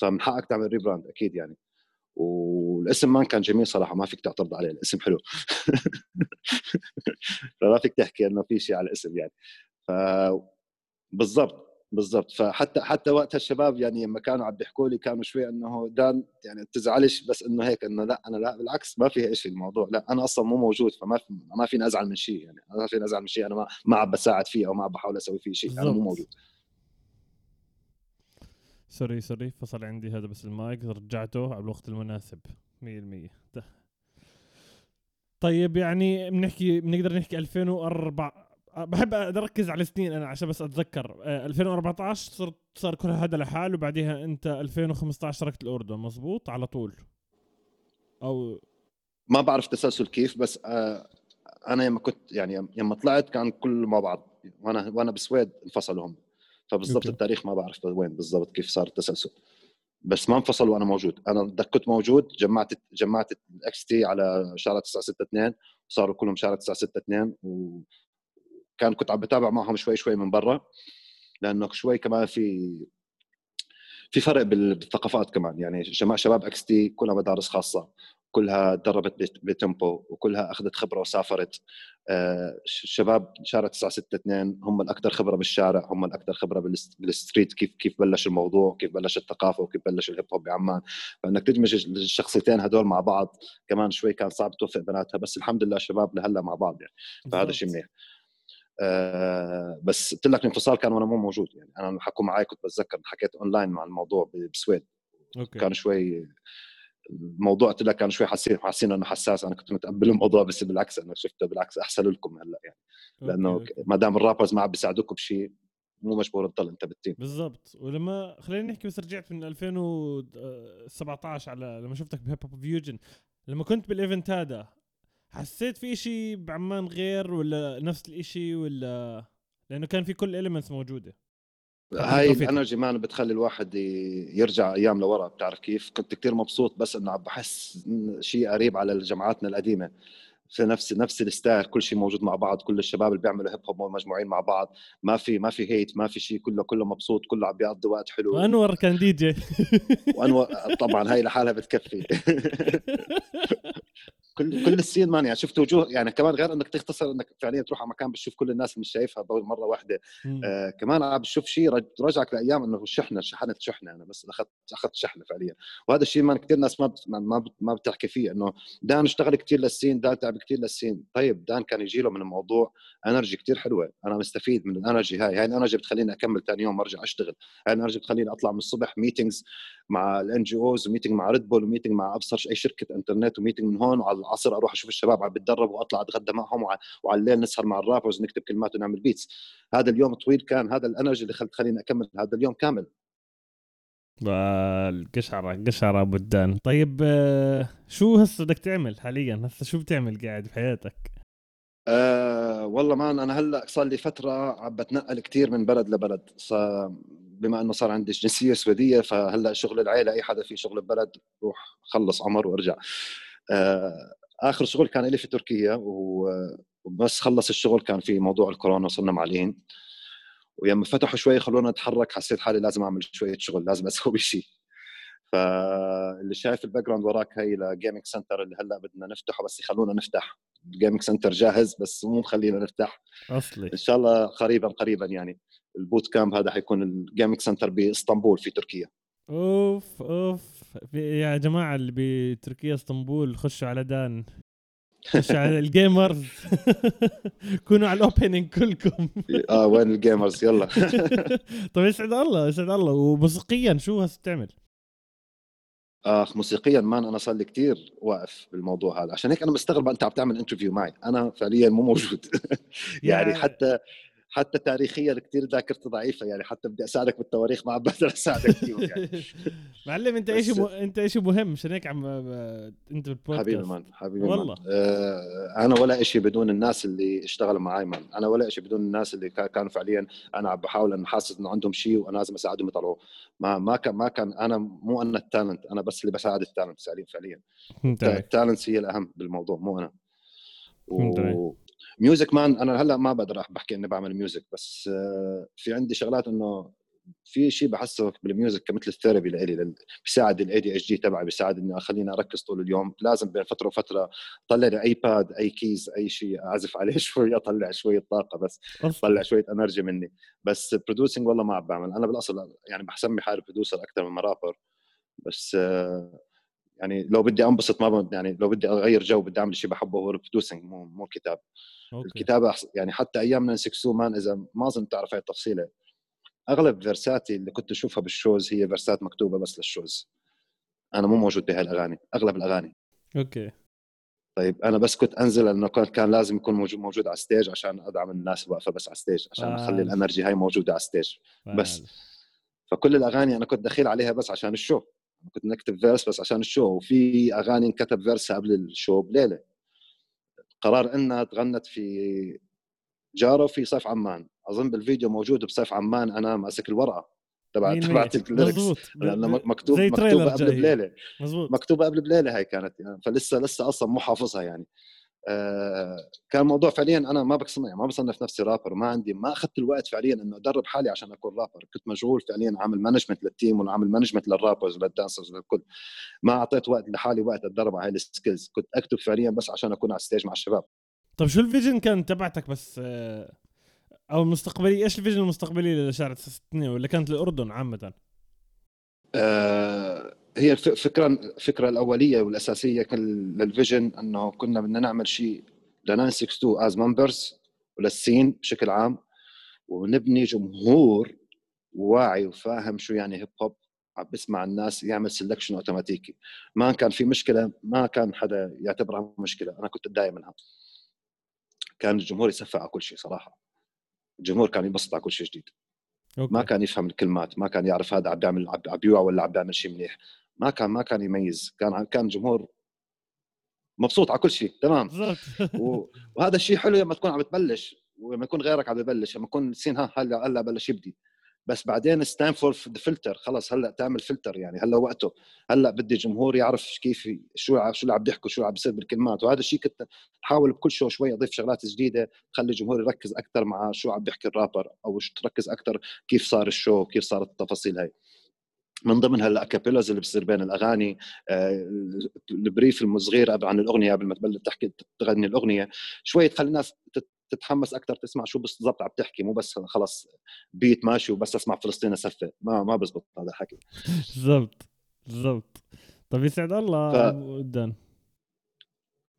فمن حقك تعمل rebrand أكيد يعني. والاسم ما كان جميل صراحة ما فيك تعترض عليه الاسم حلو. فما فيك تحكي إنه في شيء على الاسم يعني. ف بالضبط. بالضبط. فحتى حتى وقتها الشباب يعني لما كانوا عم بيحكوا لي كانوا شوي إنه دان يعني تزعلش بس إنه هيك إنه لأ أنا لأ بالعكس ما فيها شيء الموضوع. لأ أنا أصلا مو موجود فما في ما فيني أزعل من شيء يعني. ما فيني أزعل من شيء أنا ما ما عم بساعد فيه أو ما عم بحاول أسوي فيه شيء أنا مو موجود. sorry sorry. فصل عندي هذا بس المايك. رجعته على الوقت المناسب. 100% طيب يعني بنحكي بنقدر نحكي 2004 بحب أركز على السنين أنا عشان بس أتذكر. 2014 آه، صرت صار كل هذا لحال وبعديها أنت 2015 تركت الأردن. مزبوط على طول. أو ما بعرف تسلسل كيف بس آه أنا لما كنت يعني لما طلعت كان كل مع بعض وأنا وأنا بالسويد انفصلوا هم. فبالضبط التاريخ ما بعرف وين بالضبط كيف صار التسلسل. بس ما انفصلوا وأنا موجود. أنا كنت موجود جمعت جمعت ال XT على شارع 962 وصاروا كلهم شارع 962 و كان كنت عم بتابع معهم شوي شوي من برا لأنه شوي كمان في في فرق بالثقافات كمان. يعني جماعة شباب XT كلها مدارس خاصة كلها تدربت بتمبو وكلها أخذت خبرة وسافرت. آه، شباب شارع 962 هم الأكثر خبرة بالشارع هم الأكثر خبرة بال street كيف كيف بلش الموضوع كيف بلش الثقافة وكيف بلش ال hip hop بعمان. فإنك تدمج الشخصيتين هدول مع بعض كمان شوي كان صعب توفق بيناتها بس الحمد لله شباب لهلأ مع بعض يعني. فهذا شيء منيح. آه بس قلت لك الانفصال كان وأنا مو موجود يعني. أنا حكوا معي كنت بتذكر حكيت اونلاين مع الموضوع بالسويد okay. كان شوي الموضوع قلت لك كان شوي حاسين حاسين إنه حساس. أنا كنت متقبل الموضوع بس بالعكس أنا شفته بالعكس. أحسن لكم هلأ يعني. لأنه ما دام ال rappers ما عم بيساعدوكم بشيء مو مجبور تضل أنت بال team بالضبط. ولما خلينا نحكي بس رجعت من 2017 على لما شفتك ب Hip Hop Fusion لما كنت بال event هذا حسيت في إشي بعمان غير ولا نفس الإشي ولا؟ لأنه كان في كل elements موجودة. هاي ال energy man بتخلي الواحد يرجع أيام لورا بتعرف كيف؟ كنت كتير مبسوط بس إنه عم بحس شيء قريب على جماعاتنا القديمة. نفس نفس ال style كل شيء موجود مع بعض كل الشباب اللي بيعملوا hip hop مجموعين مع بعض. ما في ما في hate ما في شيء كله كله مبسوط كله عم بيقضي وقت حلو. وأنور كان دي جي وأنور طبعا هاي لحالها بتكفي. كل كل ال scene man يعني شفت وجوه يعني كمان غير إنك تختصر إنك فعليا تروح على مكان بتشوف كل الناس مش شايفها مرة واحدة. آه كمان عم بتشوف شيء رجعك لأيام إنه شحنة شحنت شحنة أنا بس أخذت أخذت شحنة فعليا. وهذا الشيء man كثير ناس ما ما ما بتحكي فيه إنه دان اشتغل كثير لل scene دان تعب كثير لل scene طيب دان كان يجي له من الموضوع energy كثير حلوة. أنا مستفيد من ال energy هاي. هاي ال energy بتخليني أكمل ثاني يوم أرجع أشتغل. هاي ال energy بتخليني أطلع من الصبح meetings مع ال NGOs و meeting مع Red Bull و meeting مع أبصر أي شركة انترنت و meeting من هون وعلى العصر أروح أشوف الشباب عم بتدربوا وأطلع أتغدى معهم وعلى الليل نسهر مع ال rappers نكتب كلمات ونعمل beats هذا اليوم طويل كان. هذا ال energy اللي خليني أكمل هذا اليوم كامل. القشعرة قشعرة أبو الدان. طيب آه، شو هسه بدك تعمل حاليا؟ هسه شو بتعمل قاعد بحياتك؟ أه والله مان أنا هلأ صار لي فترة عم بتنقل كثير من بلد لبلد. بما إنه صار عندي جنسية سويدية فهلأ شغل العيلة أي حدا في شغل ببلد روح خلص عمر وارجع. أه آخر شغل كان لي في تركيا وبس خلص الشغل كان في موضوع الكورونا وصرنا معلقين ولما فتحوا شوي خلونا نتحرك حسيت حالي لازم أعمل شوية شغل لازم أسوي شيء فاللي شايف ال background وراك هي ل gaming center اللي هلأ بدنا نفتحه بس يخلونا نفتح. ال gaming center جاهز بس مو مخلينا نفتح. أصلي. إن شاء الله قريبا قريبا يعني. ال boot camp هذا حيكون ال gaming center بإسطنبول في تركيا. أوف أوف. يا جماعة اللي بتركيا إسطنبول خشوا على دان. ال gamers كونوا على ال opening كلكم. آه وين ال gamers يلا. طيب يسعد الله يسعد الله. وموسيقيا شو هسه تعمل؟ آخ موسيقيا man أنا صار لي كثير واقف بالموضوع هذا. عشان هيك أنا مستغرب أنت عم تعمل interview معي. أنا فعليا مو موجود. يعني حتى حتى تاريخيا كثير ذاكرتي ضعيفة يعني حتى بدي أساعدك بالتواريخ ما عم بقدر اساعدك فيه يعني. معلم أنت إيش. أنت إيش مهم؟ مشان هيك عم أنت بالبودكاست. حبيبي man حبيبي والله. man. آه أنا ولا شيء بدون الناس اللي اشتغلوا معي man. أنا ولا شيء بدون الناس اللي كانوا فعليا أنا عم بحاول إن حاسس إنه عندهم شيء وأنا لازم أساعدهم يطلعوه. ما ما كان ما كان أنا مو أنا ال talent أنا بس اللي بساعد ال talent فعليا ال talent هي الأهم بالموضوع مو أنا. و... music man أنا هلأ ما بقدر بحكي إني بعمل music بس آه، في عندي شغلات إنه في شيء بحسه بال music كمثل ال therapy لإلي بيساعد ال ADHD تبعي بيساعد إني أخليني أركز طول اليوم. لازم بين فترة وفترة طلع لي iPad أي keys أي شيء أعزف عليه شوي أطلع شوية طاقة بس طلع شوية energy مني. بس producing والله ما عم بعمل. أنا بالأصل يعني بسمي حالي producer أكثر من رابر بس آه، يعني لو بدي أنبسط ما يعني لو بدي أغير جو بدي أعمل شيء بحبه هو ال producing مو مو كتاب. okay. الكتابة يعني حتى أيام نانسي man إذا ما اظن تعرف هاي التفصيلة أغلب فيرساتي اللي كنت أشوفها بال shows هي فيرسات مكتوبة بس لل shows. أنا مو موجود بهاي الأغاني أغلب الأغاني. okay. طيب أنا بس كنت أنزل لأنه كان لازم يكون موجود موجود على ال stage عشان أدعم الناس واقفة بس على ال stage عشان آه. أخلي ال energy هاي موجودة على ال stage بس. فكل الأغاني أنا كنت دخيل عليها بس عشان ال show. كنت نكتب verse بس عشان ال show وفي أغاني انكتب verse قبل ال show بليله قرار إنها تغنت في جاره في صيف عمان. أظن بالفيديو موجود بصيف عمان. أنا ماسك الورقة تبع تبعت ال lyrics لأنه مكتوب مكتوبه قبل بليلة. مكتوبه قبل بليلة هاي كانت. يعني فلسه لسه أصلا مو حافظها يعني. كان موضوع فعليا أنا ما بصنع ما بصنف نفسي رابر ما عندي ما أخذت الوقت فعليا إنه أدرب حالي عشان أكون رابر. كنت مشغول فعليا عامل management لل team وعامل management لل rappers ولل dancers للكل ما أعطيت وقت لحالي وقت أتدرب على هاي ال skills كنت أكتب فعليا بس عشان أكون على ال stage مع الشباب. طيب شو ال vision كان تبعتك بس آه، أو المستقبلي إيش ال vision المستقبلي لشارع 66 ولا كانت الاردن عامة؟ آه هي الفكرة الفكرة الأولية والأساسية لل vision إنه كنا بدنا نعمل شيء ل 962 as members ولل scene بشكل عام ونبني جمهور واعي وفاهم شو يعني هيب هوب عم بسمع الناس يعمل selection اوتوماتيكي ما كان في مشكلة ما كان حدا يعتبرها مشكلة أنا كنت اتضايق منها كان الجمهور يسقف على كل شيء صراحة. الجمهور كان ينبسط على كل شيء جديد. okay. ما كان يفهم الكلمات ما كان يعرف هذا عم بيعمل عم بيوع ولا عم بيعمل شيء منيح. ما كان ما كان يميز. كان كان الجمهور مبسوط على كل شيء. تمام. وهذا الشيء حلو لما تكون عم تبلش. ولما يكون غيرك عم ببلش لما يكون scene ها هلا هلا بلش يبدي. بس بعدين stand for the filter خلص هلا تعمل فلتر يعني. هلا وقته. هلا بدي جمهور يعرف كيف شو شو اللي عم بيحكوا شو اللي عم بيصير بالكلمات. وهذا الشيء كنت احاول بكل show شوي أضيف شغلات جديدة تخلي الجمهور يركز أكثر مع شو عم بيحكي الرابر أو تركز أكثر كيف صار ال show كيف صارت التفاصيل هاي. من ضمنها ال acapellas اللي بتصير بين الأغاني آه، ال brief الصغير عن الأغنية قبل ما تبلش تحكي تغني الأغنية. شوي تخلي الناس تتحمس أكثر تسمع شو بالضبط عم تحكي مو بس خلص beat ماشي وبس أسمع فلسطين أسقف. ما ما بزبط هذا الحكي. بالضبط بالضبط. طيب يسعد الله ف... ودان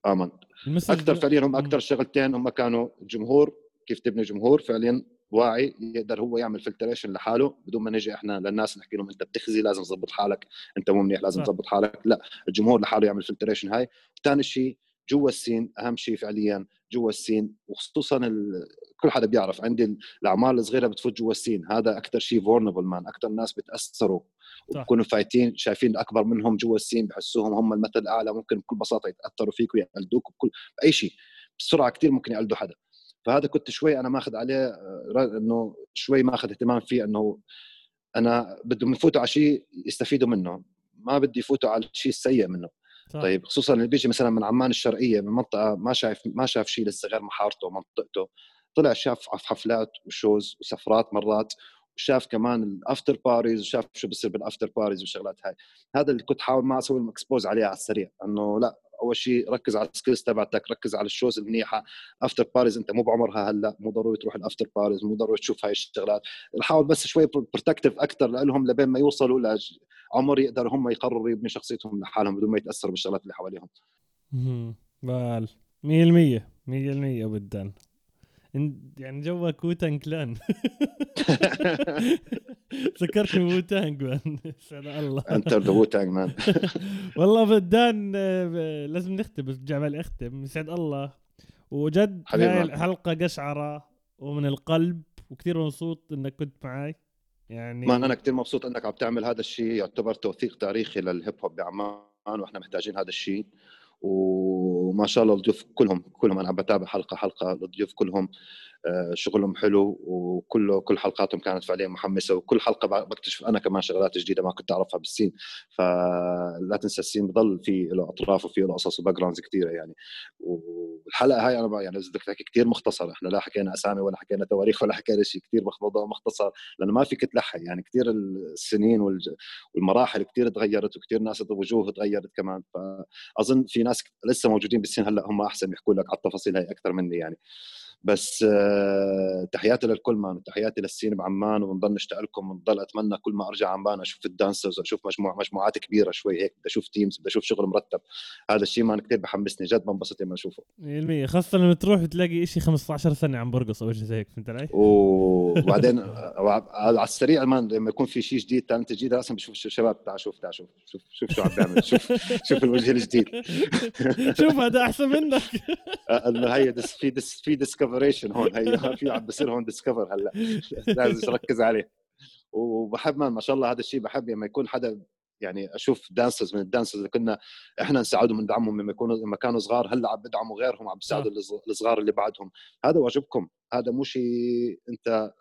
امن أكثر فعليا هم أكثر شغلتين هم كانوا الجمهور كيف تبني جمهور؟ فعليا واعي يقدر هو يعمل filtration لحاله بدون ما نجي إحنا للناس نحكي لهم أنت بتخزي لازم تظبط حالك أنت مو منيح لازم تظبط حالك لا الجمهور لحاله يعمل filtration هاي. ثاني شيء جوا ال scene أهم شيء فعليا جوا ال scene وخصوصا ال... كل حدا بيعرف عندي الأعمال الصغيرة بتفوت جوا ال scene هذا أكثر شيء vulnerable man أكثر ناس بتأثروا وبكونوا فايتين شايفين الأكبر منهم جوا ال scene بحسوهم هم المثل الأعلى ممكن بكل بساطة يتأثروا فيك ويقلدوك بكل بأي شيء بسرعة كثير ممكن يقلدوا حدا. فهذا كنت شوي أنا ماخذ عليه آه، إنه شوي ماخذ اهتمام فيه إنه أنا بدهم يفوتوا على شيء يستفيدوا منه ما بدي يفوتوا على الشيء السيء منه صح. طيب خصوصا اللي بيجي مثلا من عمان الشرقية من منطقة ما شايف ما شاف شيء لسه غير حارته ومنطقته طلع شاف حفلات و shows وسفرات مرات وشاف كمان ال after parties وشاف شو بصير بال after parties والشغلات هاي. هذا اللي كنت حاول ما أسوي expose عليه على السريع إنه لا أول شيء ركز على ال skills تبعتك ركز على ال shows المنيحة. after parties أنت مو بعمرها هلأ مو ضروري تروح ال after parties مو ضروري تشوف هاي الشغلات. حاول بس شوي protective أكثر لهم لبين ما يوصلوا لعمر يقدروا هم يقرروا يبني شخصيتهم لحالهم بدون ما يتأثروا بالشغلات اللي حواليهم. بال. 100% 100% ابدا. يعني جوك ووتان كلان ذكرتني ووتانج مان الله. أنت ووتانج مان والله بدان آه، لازم نختم بس برجع بالي اختم يسعد الله. وجد هاي الحلقة قشعرة ومن القلب وكثير مبسوط إنك كنت معي. يعني ما أنا كثير مبسوط إنك عم تعمل هذا الشيء يعتبر توثيق تاريخي للهيب هوب بعمان وإحنا محتاجين هذا الشيء وما شاء الله الضيوف كلهم كلهم أنا عم بتابع حلقة حلقة الضيوف كلهم. شغلهم حلو وكله كل حلقاتهم كانت فعليا محمسة وكل حلقة بكتشف أنا كمان شغلات جديدة ما كنت أعرفها بال scene. فلا تنسى ال scene بضل في له أطراف وفي له قصص و backgrounds كثيره يعني. والحلقة هاي أنا يعني بدك تحكي كثير مختصر إحنا لا حكينا أسامي ولا حكينا تواريخ ولا حكينا شيء كثير موضوع مختصر لأنه ما فيك تلحق يعني كثير السنين والمراحل كثير تغيرت وكثير ناس وجوه تغيرت كمان. فأظن في ناس لسه موجودين بال scene هلأ هم أحسن يحكوا لك على التفاصيل هاي أكثر مني يعني. بس آه، تحياتي للكل man تحياتي لل scene بعمان وبنضل نشتاق لكم ونضل أتمنى كل ما أرجع عمان أشوف ال dancers أشوف مجموعة مجموعات كبيرة شوي هيك بدي أشوف teams بدي أشوف شغل مرتب. هذا الشيء man كثير بحمسني جد بنبسط لما أشوفه. 100% خاصة لما تروح تلاقي شيء 15 سنة عم برقص أو شيء زي هيك فهمت علي؟ وبعدين على السريع man لما يكون في شيء جديد talent جديد أصلا بشوف الشباب تعال شوف تعال شوف شوف شوف شو عم بيعمل شوف شوف الوجه الجديد. شوف هذا أحسن منك. هي diss في diss discovery هون هي في عم بصير هون discover هلا. لازم تركز عليه. وبحب ما شاء الله هذا الشيء بحب لما يكون حدا يعني أشوف dancers من ال dancers اللي كنا إحنا نساعدهم ندعمهم لما يكونوا لما كانوا صغار هلأ عم بدعموا غيرهم عم بيساعدوا الصغار اللي بعدهم. هذا واجبكم. هذا مو شيء أنت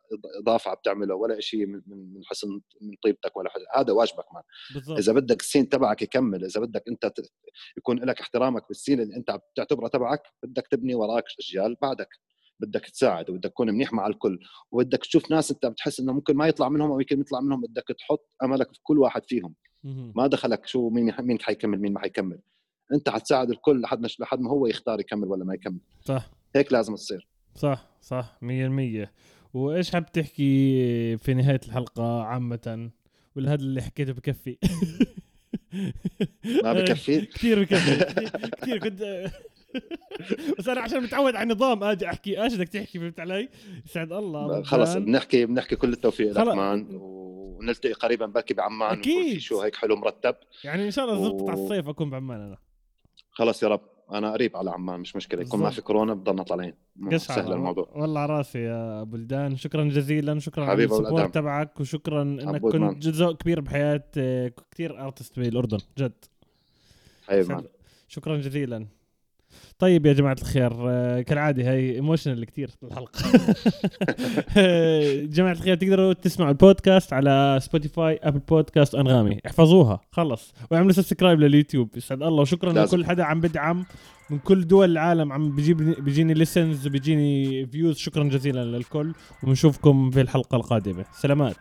إضافة عم تعمله ولا شيء من من حسن من طيبتك ولا حاجة. هذا واجبك man. بالضبط. إذا بدك ال scene تبعك يكمل إذا بدك أنت يكون لك احترامك بال scene اللي أنت بتعتبره تبعك بدك تبني وراك اجيال بعدك بدك تساعد وبدك تكون منيح مع الكل وبدك تشوف ناس انت بتحس إنه ممكن ما يطلع منهم أو يمكن يطلع منهم بدك تحط أملك في كل واحد فيهم. ما دخلك شو مين مين حيكمل مين ما حيكمل. أنت حتساعد الكل لحد ما لحد ما هو يختار يكمل ولا ما يكمل. صح. هيك لازم تصير. صح صح 100% وإيش حاب تحكي في نهاية الحلقة عامة؟ ولا هذا اللي حكيته بكفي؟ ما بكفي. كثير بكفي. كثير كنت بس أنا عشان متعود على النظام آجي أحكي إيش بدك تحكي فهمت علي؟ يسعد الله خلص بنحكي بنحكي كل التوفيق لك man ونلتقي قريبا بركي بعمان أكيد. شو هيك حلو مرتب. يعني إن شاء الله زبطت و... على الصيف أكون بعمان أنا. خلص يا رب. أنا قريب على عمان مش مشكلة. يكون ما في كورونا بضلنا طالعين. سهل الموضوع. والله على راسي يا بلدان شكرا جزيلا شكرا على ال support تبعك وشكرا إنك كنت جزء كبير بحياة كثير artist بالأردن جد. حبيبي شكرا جزيلا. طيب يا جماعة الخير آه، كالعادة هي emotional كثير الحلقة. جماعة الخير تقدروا تسمعوا البودكاست على سبوتيفاي ابل بودكاست أنغامي. احفظوها خلص. واعملوا subscribe لليوتيوب يسعد الله. وشكرا لازم. لكل حدا عم بدعم من كل دول العالم. عم بيجيب بيجيني listens وبيجيني views شكرا جزيلا للكل. ونشوفكم في الحلقة القادمة. سلامات.